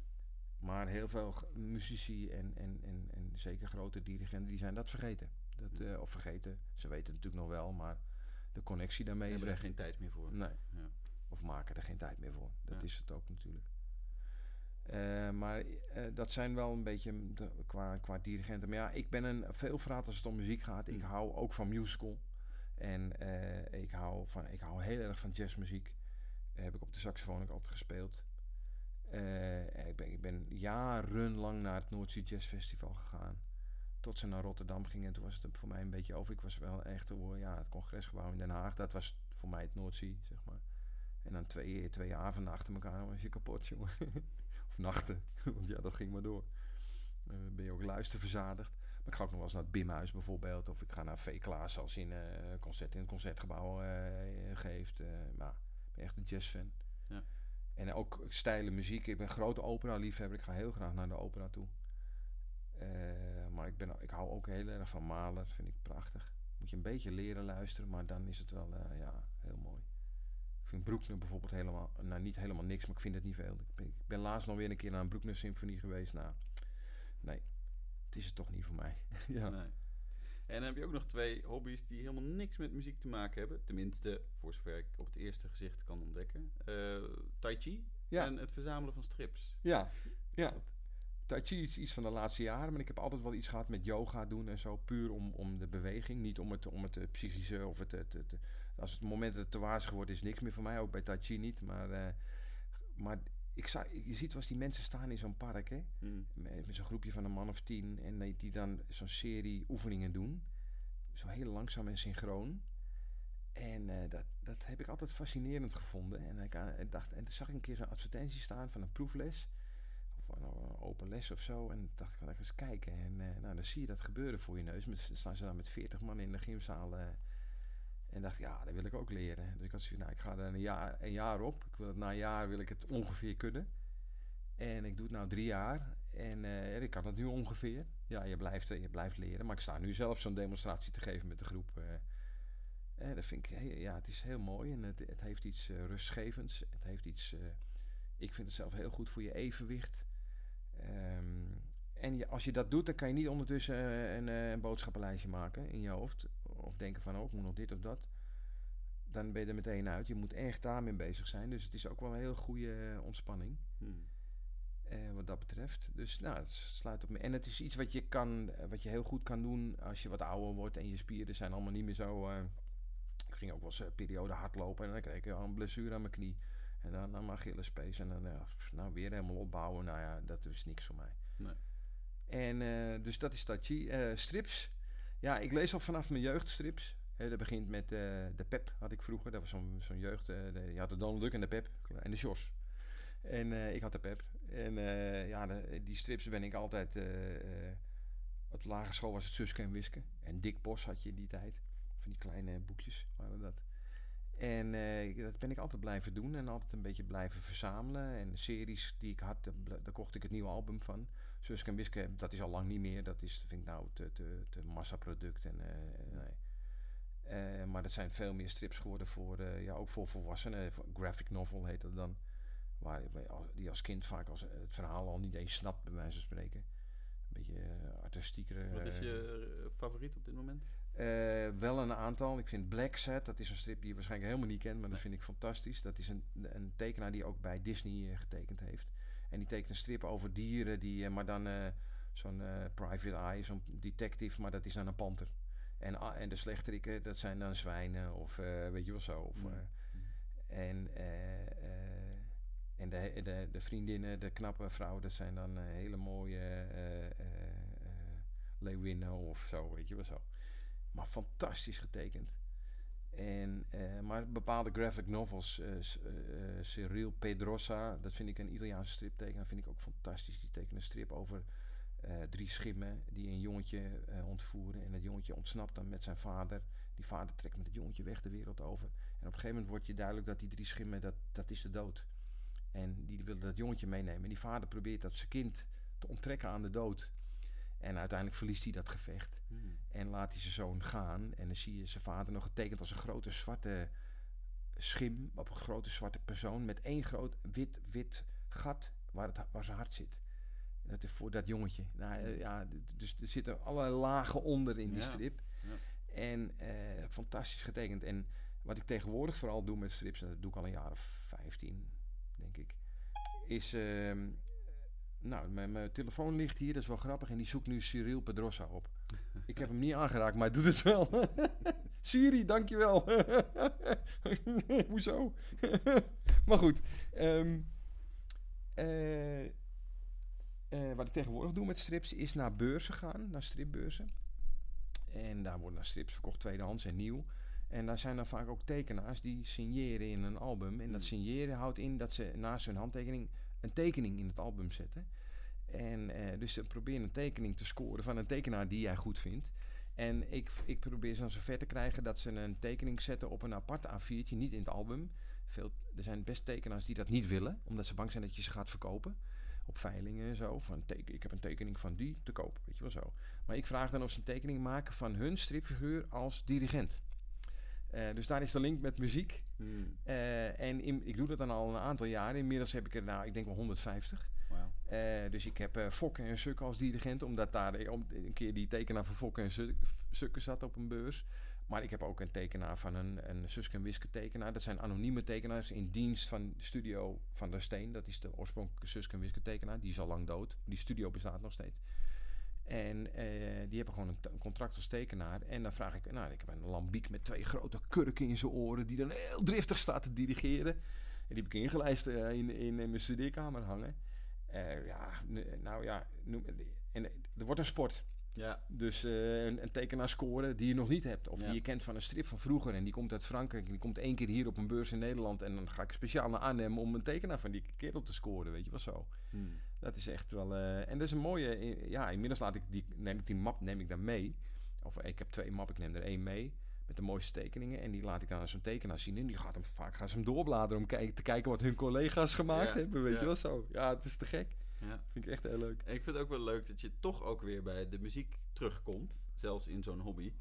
[SPEAKER 1] Maar heel veel muzici en, en, en, en zeker grote dirigenten, die zijn dat vergeten. Dat,
[SPEAKER 2] Ja.
[SPEAKER 1] eh, of vergeten. Ze weten het natuurlijk nog wel, maar de connectie daarmee is
[SPEAKER 2] hebben er
[SPEAKER 1] weg.
[SPEAKER 2] geen tijd meer voor.
[SPEAKER 1] Nee.
[SPEAKER 2] Ja.
[SPEAKER 1] Of maken er geen tijd meer voor. Dat
[SPEAKER 2] Ja.
[SPEAKER 1] is het ook natuurlijk. Eh, maar eh, dat zijn wel een beetje de- qua, qua dirigenten. Maar ja, ik ben een veelvraat als het om muziek gaat. Ik
[SPEAKER 2] Mm.
[SPEAKER 1] hou ook van musical. En eh, ik, hou van, ik hou heel erg van jazzmuziek. Heb ik op de saxofoon ook altijd gespeeld. Ik, ben, ik ben jarenlang naar het Noordzee Jazz Festival gegaan. Tot ze naar Rotterdam gingen. En toen was het voor mij een beetje over. Ik was wel echt oh, ja, het congresgebouw in Den Haag. Dat was voor mij het Noordzee, zeg maar. En dan twee, twee avonden achter elkaar, was je kapot, jongen. of nachten, want ja, dat ging maar door. Eh, ben je ook luisterverzadigd. Maar ik ga ook nog wel eens naar het Bimhuis bijvoorbeeld. Of ik ga naar V. Klaas als hij een eh, concert in het concertgebouw eh, geeft. Maar ik ben echt een jazzfan.
[SPEAKER 2] Ja.
[SPEAKER 1] En ook stijle muziek. Ik ben een grote opera-liefhebber. Ik ga heel graag naar de opera toe. Maar ik, ben, ik hou ook heel erg van Mahler. Vind ik prachtig. Moet je een beetje leren luisteren, maar dan is het wel ja, heel mooi. Ik vind Broekner bijvoorbeeld helemaal, nou niet helemaal niks, maar ik vind het niet veel. Ik ben, ik ben laatst nog weer een keer naar een Broekner symfonie geweest. Nou, nee, het is het toch niet voor mij. ja.
[SPEAKER 2] Nee. En dan heb je ook nog twee hobby's die helemaal niks met muziek te maken hebben. Tenminste, voor zover ik op het eerste gezicht kan ontdekken. Eh, tai chi
[SPEAKER 1] Ja.
[SPEAKER 2] en het verzamelen van strips.
[SPEAKER 1] Ja, ja. Tai Chi is iets van de laatste jaren, maar ik heb altijd wel iets gehad met yoga doen en zo. Puur om, om de beweging, niet om het, om het eh, psychische of het, het, het- Als het moment dat het te waarschuwen wordt, is niks meer voor mij. Ook bij Tai Chi niet. Maar, eh, maar ik zag, je ziet eens die mensen staan in zo'n park, hè.
[SPEAKER 2] Hmm.
[SPEAKER 1] Met, met zo'n groepje van een man of tien. En die, die dan zo'n serie oefeningen doen. Zo heel langzaam en synchroon. En eh, dat, dat heb ik altijd fascinerend gevonden. En ik, eh, ik dacht, en toen zag ik een keer zo'n advertentie staan van een proefles. Of een, een open les of zo. En dacht ik, ga ik eens kijken. En nou, dan zie je dat gebeuren voor je neus. Met, dan staan ze dan met 40 man in de gymzaal. En dacht, ja, dat wil ik ook leren. Dus ik had zoiets, nou, ik ga er een jaar, een jaar op. Ik wil na een jaar wil ik het ongeveer kunnen. En ik doe het nou drie jaar. En eh, ik kan het nu ongeveer. Ja, je blijft, eh, je blijft leren. Maar ik sta nu zelf zo'n demonstratie te geven met de groep. eh. Eh, dat vind ik, ja, het is heel mooi. En het, het heeft iets rustgevends. Het heeft iets, ik vind het zelf heel goed voor je evenwicht. Ehm, en je, als je dat doet, dan kan je niet ondertussen een, eh, een boodschappenlijstje maken in je hoofd. Denken van, oh, ik moet nog dit of dat. Dan ben je er meteen uit. Je moet echt daarmee bezig zijn. Dus het is ook wel een heel goede eh, ontspanning.
[SPEAKER 2] Hmm.
[SPEAKER 1] Eh, wat dat betreft. Dus nou, het sluit op me. En het is iets wat je, kan, eh, wat je heel goed kan doen als je wat ouder wordt en je spieren zijn allemaal niet meer zo. ik ging ook wel eens een periode hardlopen en dan kreeg ik al een blessure aan mijn knie. En dan aan mijn Achillespees en dan nou, weer helemaal opbouwen. Nou ja, dat is niks voor mij.
[SPEAKER 2] Nee.
[SPEAKER 1] En dus dat is Tai Chi. Eh, strips. Ja, ik lees al vanaf mijn jeugd strips. Eh, dat begint met eh, de Pep, had ik vroeger. Dat was zo'n jeugd. eh, de- je had de Donald Duck en de Pep. En de Jos. En eh, ik had de Pep. En ja, de- die strips ben ik altijd... op de lagere school was het Suske en Wiske. En Dick Bos had je in die tijd. Van die kleine boekjes waren dat. En dat ben ik altijd blijven doen. En altijd een beetje blijven verzamelen. En series die ik had, daar kocht ik het nieuwe album van. Suske en Wiske, dat is al lang niet meer. Dat is, vind ik nou, te, te, te massaproduct. En, eh, nee. Eh, maar dat zijn veel meer strips geworden voor, eh, ja, ook voor volwassenen. Graphic novel heet dat dan. Waar die als kind vaak als, het verhaal al niet eens snapt, bij wijze van spreken. Een beetje eh, artistieker.
[SPEAKER 2] Wat is
[SPEAKER 1] eh,
[SPEAKER 2] je eh, favoriet op dit moment?
[SPEAKER 1] eh, wel een aantal. Ik vind Black Set, dat is een strip die je waarschijnlijk helemaal niet kent, maar dat vind ik fantastisch. Dat is een, een tekenaar die ook bij Disney eh, getekend heeft. En die tekent een strip over dieren, die, eh, maar dan eh, zo'n eh, private eye, zo'n detective, maar dat is dan een panter. En, ah, en de slechteriken, dat zijn dan zwijnen of weet je wel zo. Of, en en de, de, de vriendinnen, de knappe vrouwen, dat zijn dan hele mooie leeuwinnen of zo, weet je wel zo. Maar fantastisch getekend. En, eh, maar bepaalde graphic novels, eh, eh, Cyril Pedrosa, dat vind ik een Italiaanse striptekenaar, vind ik ook fantastisch. Die tekent een strip over drie schimmen die een jongetje ontvoeren. En dat jongetje ontsnapt dan met zijn vader. Die vader trekt met het jongetje weg de wereld over. En op een gegeven moment wordt je duidelijk dat die drie schimmen, dat, dat is de dood. En die willen dat jongetje meenemen. En die vader probeert dat zijn kind te onttrekken aan de dood. En uiteindelijk verliest hij dat gevecht.
[SPEAKER 2] Hmm.
[SPEAKER 1] En laat hij zijn zoon gaan. En dan zie je zijn vader nog getekend als een grote zwarte schim. Op een grote zwarte persoon. Met één groot wit, wit gat waar, het, waar zijn hart zit. Dat is voor dat jongetje. Nou, eh, ja, dus er zitten allerlei lagen onder in die
[SPEAKER 2] Ja.
[SPEAKER 1] strip.
[SPEAKER 2] Ja.
[SPEAKER 1] En eh, fantastisch getekend. En wat ik tegenwoordig vooral doe met strips, en dat doe ik al een jaar of 15, denk ik, is. ehm, nou, mijn, mijn telefoon ligt hier, dat is wel grappig. En die zoekt nu Cyril Pedrosa op. Ik heb hem niet aangeraakt, maar hij doet het wel. Siri, dankjewel. Hoezo? maar goed. ehm, eh, eh, wat ik tegenwoordig doe met strips is naar beurzen gaan, naar stripbeurzen. En daar worden strips verkocht, tweedehands en nieuw. En daar zijn dan vaak ook tekenaars die signeren in een album. En dat
[SPEAKER 2] Hmm.
[SPEAKER 1] signeren houdt in dat ze naast hun handtekening een tekening in het album zetten. En eh, dus ze proberen een tekening te scoren van een tekenaar die jij goed vindt. En ik, ik probeer ze dan zover te krijgen dat ze een tekening zetten op een apart A4'tje, niet in het album. Veel, er zijn best tekenaars die dat niet willen, omdat ze bang zijn dat je ze gaat verkopen. Op veilingen en zo. Van teken, ik heb een tekening van die te koop, weet je wel zo. Maar ik vraag dan of ze een tekening maken van hun stripfiguur als dirigent. Eh, dus daar is de link met muziek.
[SPEAKER 2] Hmm.
[SPEAKER 1] Eh, en in- ik doe dat dan al een aantal jaren. Inmiddels heb ik er, nou, ik denk wel 150.
[SPEAKER 2] Wauw.
[SPEAKER 1] Eh, dus ik heb eh Fokke en Sukke als dirigent, omdat daar om, een keer die tekenaar van Fokke en Suk- Sukke zat op een beurs. Maar ik heb ook een tekenaar van een, een Suske en Wiske tekenaar. Dat zijn anonieme tekenaars in dienst van studio van der Steen. Dat is de oorspronkelijke Suske en Wiske tekenaar. Die is al lang dood. Die studio bestaat nog steeds. En eh, die hebben gewoon een, contract als tekenaar. En dan vraag ik, nou, ik heb een lambiek met twee grote kurken in zijn oren, die dan heel driftig staat te dirigeren. En die heb ik ingelijst eh, in, in, in mijn studeerkamer hangen. Eh, ja, nou ja, noem, en er wordt een sport.
[SPEAKER 2] Ja,
[SPEAKER 1] Dus eh, een, een tekenaar scoren die je nog niet hebt. Of
[SPEAKER 2] Ja.
[SPEAKER 1] die je kent van een strip van vroeger. En die komt uit Frankrijk. En die komt één keer hier op een beurs in Nederland. En dan ga ik speciaal naar Arnhem om een tekenaar van die kerel te scoren. Weet je wel zo.
[SPEAKER 2] Hmm.
[SPEAKER 1] Dat is echt wel. eh, en dat is een mooie. eh, Ja, inmiddels laat ik die, neem ik die map neem ik dan mee. Of ik heb twee mappen, ik neem er één mee. Met de mooiste tekeningen. En die laat ik dan aan zo'n tekenaar zien. En die gaat hem vaak gaan ze hem doorbladeren om kijk, te kijken wat hun collega's gemaakt
[SPEAKER 2] Ja,
[SPEAKER 1] hebben. Weet
[SPEAKER 2] ja.
[SPEAKER 1] je wel zo. Ja, het is te gek.
[SPEAKER 2] Ja.
[SPEAKER 1] Vind ik echt heel leuk.
[SPEAKER 2] Ik vind het ook wel leuk dat je toch ook weer bij de muziek terugkomt. Zelfs in zo'n hobby.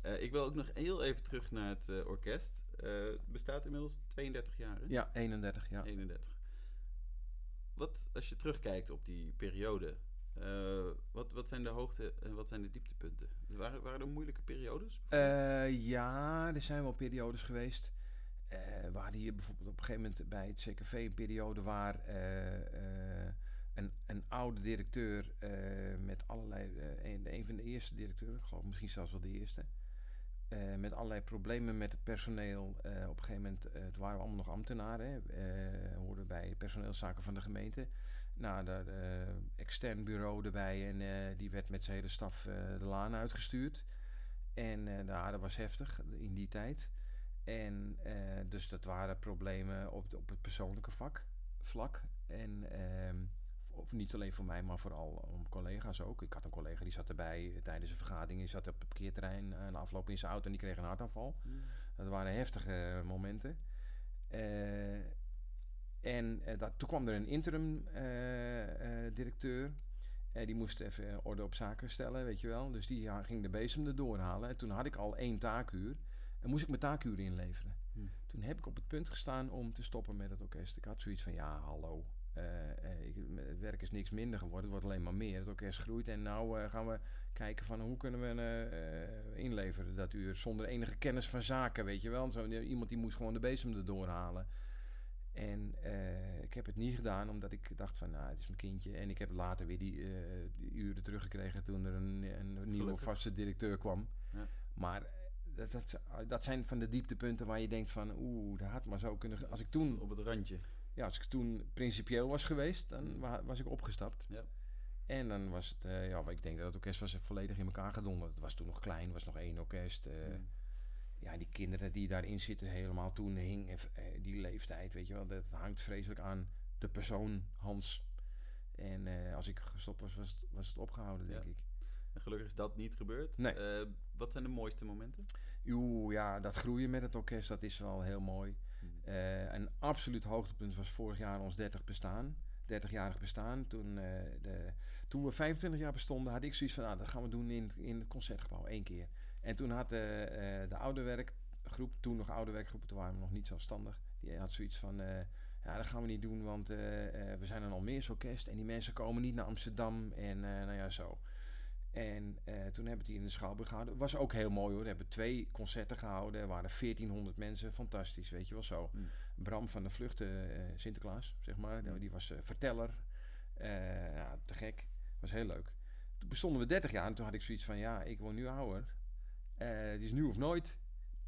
[SPEAKER 2] Eh, ik wil ook nog heel even terug naar het eh, orkest. Eh, het bestaat inmiddels 32 jaar. hè?
[SPEAKER 1] Ja, 31. Ja.
[SPEAKER 2] 31. Wat als je terugkijkt op die periode? eh, wat, wat zijn de hoogte en wat zijn de dieptepunten? Waren, waren er moeilijke periodes?
[SPEAKER 1] Eh, ja, er zijn wel periodes geweest. Eh we hadden hier bijvoorbeeld op een gegeven moment bij het CKV een periode waar eh, eh, een, een oude directeur eh, met allerlei, eh, een, van de eerste directeuren, ik geloof misschien zelfs wel de eerste, eh, met allerlei problemen met het personeel. Op een gegeven moment, het waren allemaal nog ambtenaren, hè, hoorden bij personeelszaken van de gemeente. Nou, daar extern bureau erbij en die werd met zijn hele staf de laan uitgestuurd. En nou, dat was heftig in die tijd. En dus dat waren problemen op, op het persoonlijke vak, vlak. En ehm, of niet alleen voor mij, maar vooral om collega's ook. Ik had een collega die zat erbij tijdens een vergadering. Die zat op het parkeerterrein aan de afloop in zijn auto en die kreeg een hartaanval. Dat waren heftige momenten. Eh, en eh, dat, toen kwam er een interim eh, eh, directeur. Eh, die moest even orde op zaken stellen, weet je wel. Dus die ging de bezem erdoor halen. En toen had ik al één taakuur. En moest ik mijn taakuur inleveren.
[SPEAKER 2] Hmm.
[SPEAKER 1] Toen heb ik op het punt gestaan om te stoppen met het orkest. Ik had zoiets van, ja, hallo. Eh, eh, ik, het werk is niks minder geworden. Het wordt alleen maar meer. Het orkest groeit. En nou eh, gaan we kijken van hoe kunnen we eh, inleveren dat uur. Zonder enige kennis van zaken, weet je wel. Zo, iemand die moest gewoon de bezem erdoor halen. En ik heb het niet gedaan omdat ik dacht van, nou, het is mijn kindje. En ik heb later weer die, die uren teruggekregen toen er een, een nieuwe
[SPEAKER 2] Gelukkig.
[SPEAKER 1] vaste directeur kwam.
[SPEAKER 2] Ja.
[SPEAKER 1] Maar dat, dat, dat zijn van de dieptepunten waar je denkt van, oeh, dat had maar zo kunnen... Als ik toen,
[SPEAKER 2] Op het randje.
[SPEAKER 1] Ja, als ik toen principieel was geweest, dan wa- was ik opgestapt.
[SPEAKER 2] Ja.
[SPEAKER 1] En dan was het, eh, ja, ik denk dat het orkest was volledig in elkaar gedonderd. Het was toen nog klein, was nog één orkest. eh,
[SPEAKER 2] Hmm.
[SPEAKER 1] ja, die kinderen die daarin zitten helemaal toen hing eh, die leeftijd, weet je wel, dat hangt vreselijk aan de persoon Hans. En als ik gestopt was, was het, was het opgehouden, denk
[SPEAKER 2] Ja.
[SPEAKER 1] ik.
[SPEAKER 2] En gelukkig is dat niet gebeurd.
[SPEAKER 1] Nee.
[SPEAKER 2] Wat zijn de mooiste momenten?
[SPEAKER 1] Oeh, ja, dat groeien met het orkest, dat is wel heel mooi. Eh, een absoluut hoogtepunt was vorig jaar ons 30 bestaan. 30-jarig bestaan. Toen, eh, de, toen we 25 jaar bestonden, had ik zoiets van, nou, dat gaan we doen in, in het concertgebouw, één keer. En toen had de, eh, de oude werkgroep, toen nog oude werkgroep, toen waren we nog niet zelfstandig, die had zoiets van, Ja, dat gaan we niet doen, want we zijn een Almeersorkest en die mensen komen niet naar Amsterdam en nou ja, zo. En eh, toen hebben we die in de Schouwburg gehouden. Was ook heel mooi hoor. We hebben twee concerten gehouden. Er waren 1400 mensen. Fantastisch, weet je wel zo.
[SPEAKER 2] Mm.
[SPEAKER 1] Bram van de Vluchten, eh, Sinterklaas, zeg maar.
[SPEAKER 2] Mm.
[SPEAKER 1] Die was eh, verteller. Ja, te gek. Was heel leuk. Toen bestonden we 30 jaar en toen had ik zoiets van... Ja, ik word nu ouder. Het is nu of nooit.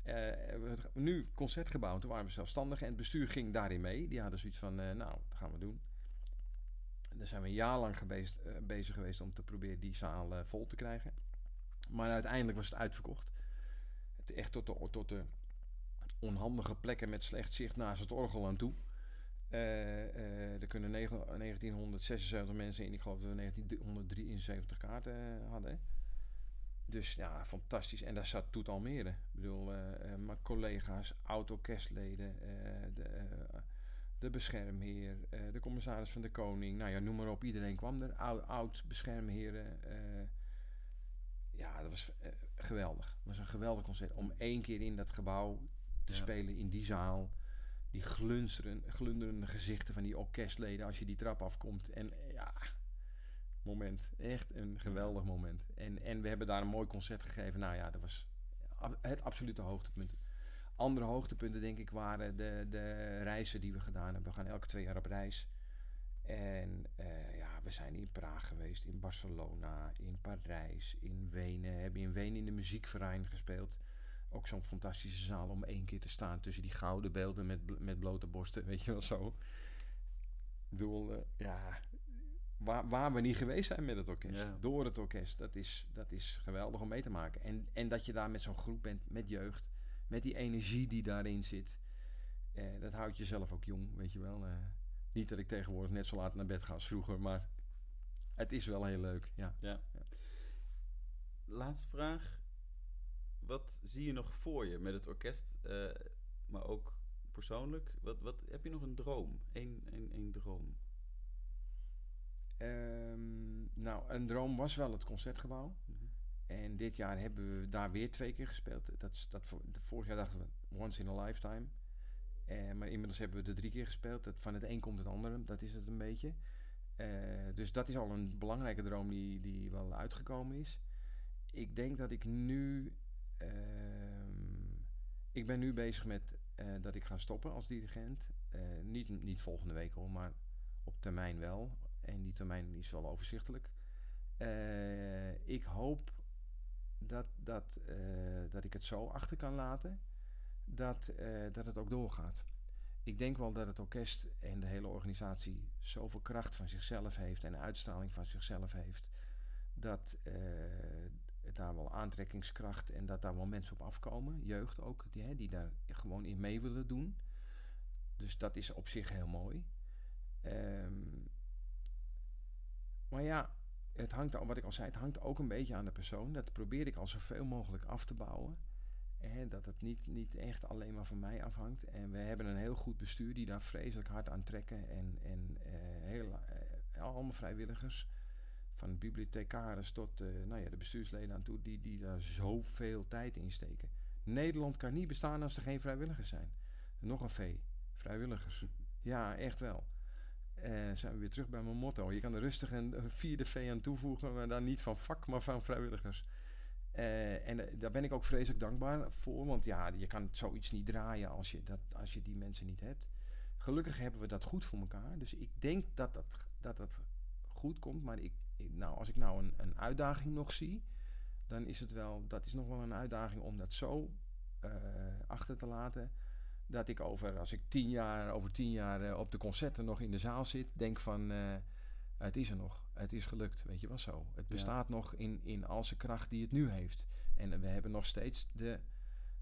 [SPEAKER 1] We hebben nu concertgebouw. Toen waren we zelfstandig en het bestuur ging daarin mee. Die hadden zoiets van, nou, dat gaan we doen. Daar zijn we een jaar lang eh, bezig geweest om te proberen die zaal eh, vol te krijgen. Maar uiteindelijk was het uitverkocht. Echt tot de, tot de onhandige plekken met slecht zicht naast het orgel aan toe. Eh, er kunnen negen- 1976 mensen in. Ik geloof dat we 1973 kaarten hadden. Dus ja, fantastisch. En daar zat Toet Almere. Ik bedoel, mijn collega's, oud-orkestleden, de, de beschermheer, eh, de commissaris van de koning. Nou ja, noem maar op. Iedereen kwam er. Oud, oud beschermheren. eh. ja, dat was eh, geweldig. Het was een geweldig concert. Om één keer in dat gebouw te
[SPEAKER 2] Ja.
[SPEAKER 1] spelen, in die zaal. Die glunderende gezichten van die orkestleden als je die trap afkomt. En eh, ja, moment. Echt een geweldig moment. En, en we hebben daar een mooi concert gegeven. Nou ja, dat was het absolute hoogtepunt. Andere hoogtepunten, denk ik, waren de, de reizen die we gedaan hebben. We gaan elke twee jaar op reis. En eh, ja, we zijn in Praag geweest, in Barcelona, in Parijs, in Wenen. Hebben in Wenen in de muziekverein gespeeld. Ook zo'n fantastische zaal om één keer te staan tussen die gouden beelden met, met blote borsten, weet je wel zo. Ik bedoel, eh, ja, waar, waar we niet geweest zijn met het orkest.
[SPEAKER 2] Ja.
[SPEAKER 1] Door het orkest. Dat is, dat is geweldig om mee te maken. En, en dat je daar met zo'n groep bent, met jeugd, met die energie die daarin zit. Eh, dat houdt jezelf ook jong, weet je wel. Eh, niet dat ik tegenwoordig net zo laat naar bed ga als vroeger, maar het is wel heel leuk. Ja.
[SPEAKER 2] Laatste vraag. Wat zie je nog voor je met het orkest, eh, maar ook persoonlijk? Wat, wat, heb je nog een droom? Eén één, één droom?
[SPEAKER 1] Ehm, nou, een droom was wel het concertgebouw.
[SPEAKER 2] Mhm.
[SPEAKER 1] En dit jaar hebben we daar weer twee keer gespeeld. Dat, dat, vorig jaar dachten we once in a lifetime. Eh, maar inmiddels hebben we er drie keer gespeeld. Dat, van het een komt het andere. Dat is het een beetje. Eh, dus dat is al een belangrijke droom die, die wel uitgekomen is. Ik denk dat ik nu... ehm, ik ben nu bezig met eh, dat ik ga stoppen als dirigent. Niet, niet volgende week hoor, maar op termijn wel. En die termijn is wel overzichtelijk. Ik hoop dat, dat, eh, dat ik het zo achter kan laten dat, eh, dat het ook doorgaat. Ik denk wel dat het orkest en de hele organisatie zoveel kracht van zichzelf heeft en uitstraling van zichzelf heeft, dat eh, daar wel aantrekkingskracht en dat daar wel mensen op afkomen, jeugd ook, die, die daar gewoon in mee willen doen. Dus dat is op zich heel mooi. Ehm, maar ja, het hangt, wat ik al zei, het hangt ook een beetje aan de persoon. Dat probeer ik al zoveel mogelijk af te bouwen. Hè, dat het niet, niet echt alleen maar van mij afhangt. En we hebben een heel goed bestuur die daar vreselijk hard aan trekken. En, en eh, heel, eh, allemaal vrijwilligers. Van bibliothecaris tot eh, nou ja, de bestuursleden aan toe, die, die daar zoveel tijd in steken. Nederland kan niet bestaan als er geen vrijwilligers zijn. Nog een V. Vrijwilligers. Ja, echt wel. Eh, zijn we weer terug bij mijn motto. Je kan er rustig een, vierde V aan toevoegen, maar dan niet van vak, maar van vrijwilligers. Eh, en eh, daar ben ik ook vreselijk dankbaar voor, want ja, je kan zoiets niet draaien als je, dat, als je die mensen niet hebt. Gelukkig hebben we dat goed voor elkaar, dus ik denk dat dat, dat, dat goed komt. Maar ik, nou, als ik nou een, een uitdaging nog zie, dan is het wel, dat is nog wel een uitdaging om dat zo achter te laten. Dat ik over, als ik tien jaar, over tien jaar eh, op de concerten nog in de zaal zit, denk van, eh, het is er nog. Het is gelukt, weet je wel zo. Het bestaat nog in, in al zijn kracht die het nu heeft. En we hebben nog steeds de,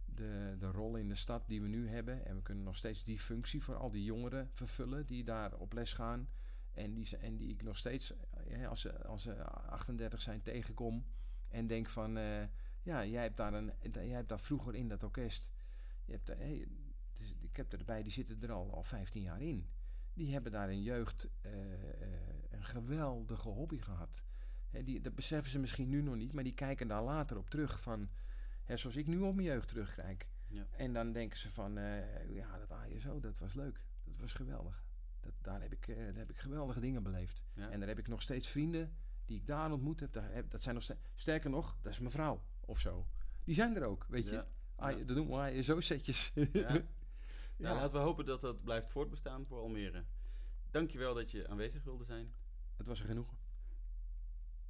[SPEAKER 1] de, de rol in de stad die we nu hebben. En we kunnen nog steeds die functie voor al die jongeren vervullen die daar op les gaan. En die, ze- en die ik nog steeds, eh, ja, als, ze, als ze 38 zijn, tegenkom. En denk van, ja, jij hebt, daar een, jij hebt daar vroeger in dat orkest. Je hebt hey, ik heb erbij, die zitten er al, al 15 jaar in. Die hebben daar in jeugd eh, eh, een geweldige hobby gehad. He, die, dat beseffen ze misschien nu nog niet, maar die kijken daar later op terug van... He, zoals ik nu op mijn jeugd terugkijk.
[SPEAKER 2] Ja.
[SPEAKER 1] En dan denken ze van, eh, ja, dat ASO, dat was leuk. Dat was geweldig. Dat, daar, heb ik, daar heb ik geweldige dingen beleefd. En daar heb ik nog steeds vrienden die ik daar ontmoet heb. Daar heb dat zijn nog sterker nog, dat is mijn vrouw of zo. Die zijn er ook, weet
[SPEAKER 2] ja.
[SPEAKER 1] je.
[SPEAKER 2] Ah,
[SPEAKER 1] dat noemen we ASO-setjes.
[SPEAKER 2] Ja. Nou, laten we hopen dat dat blijft voortbestaan voor Almere. Dankjewel dat je aanwezig wilde zijn.
[SPEAKER 1] Het was er genoegen.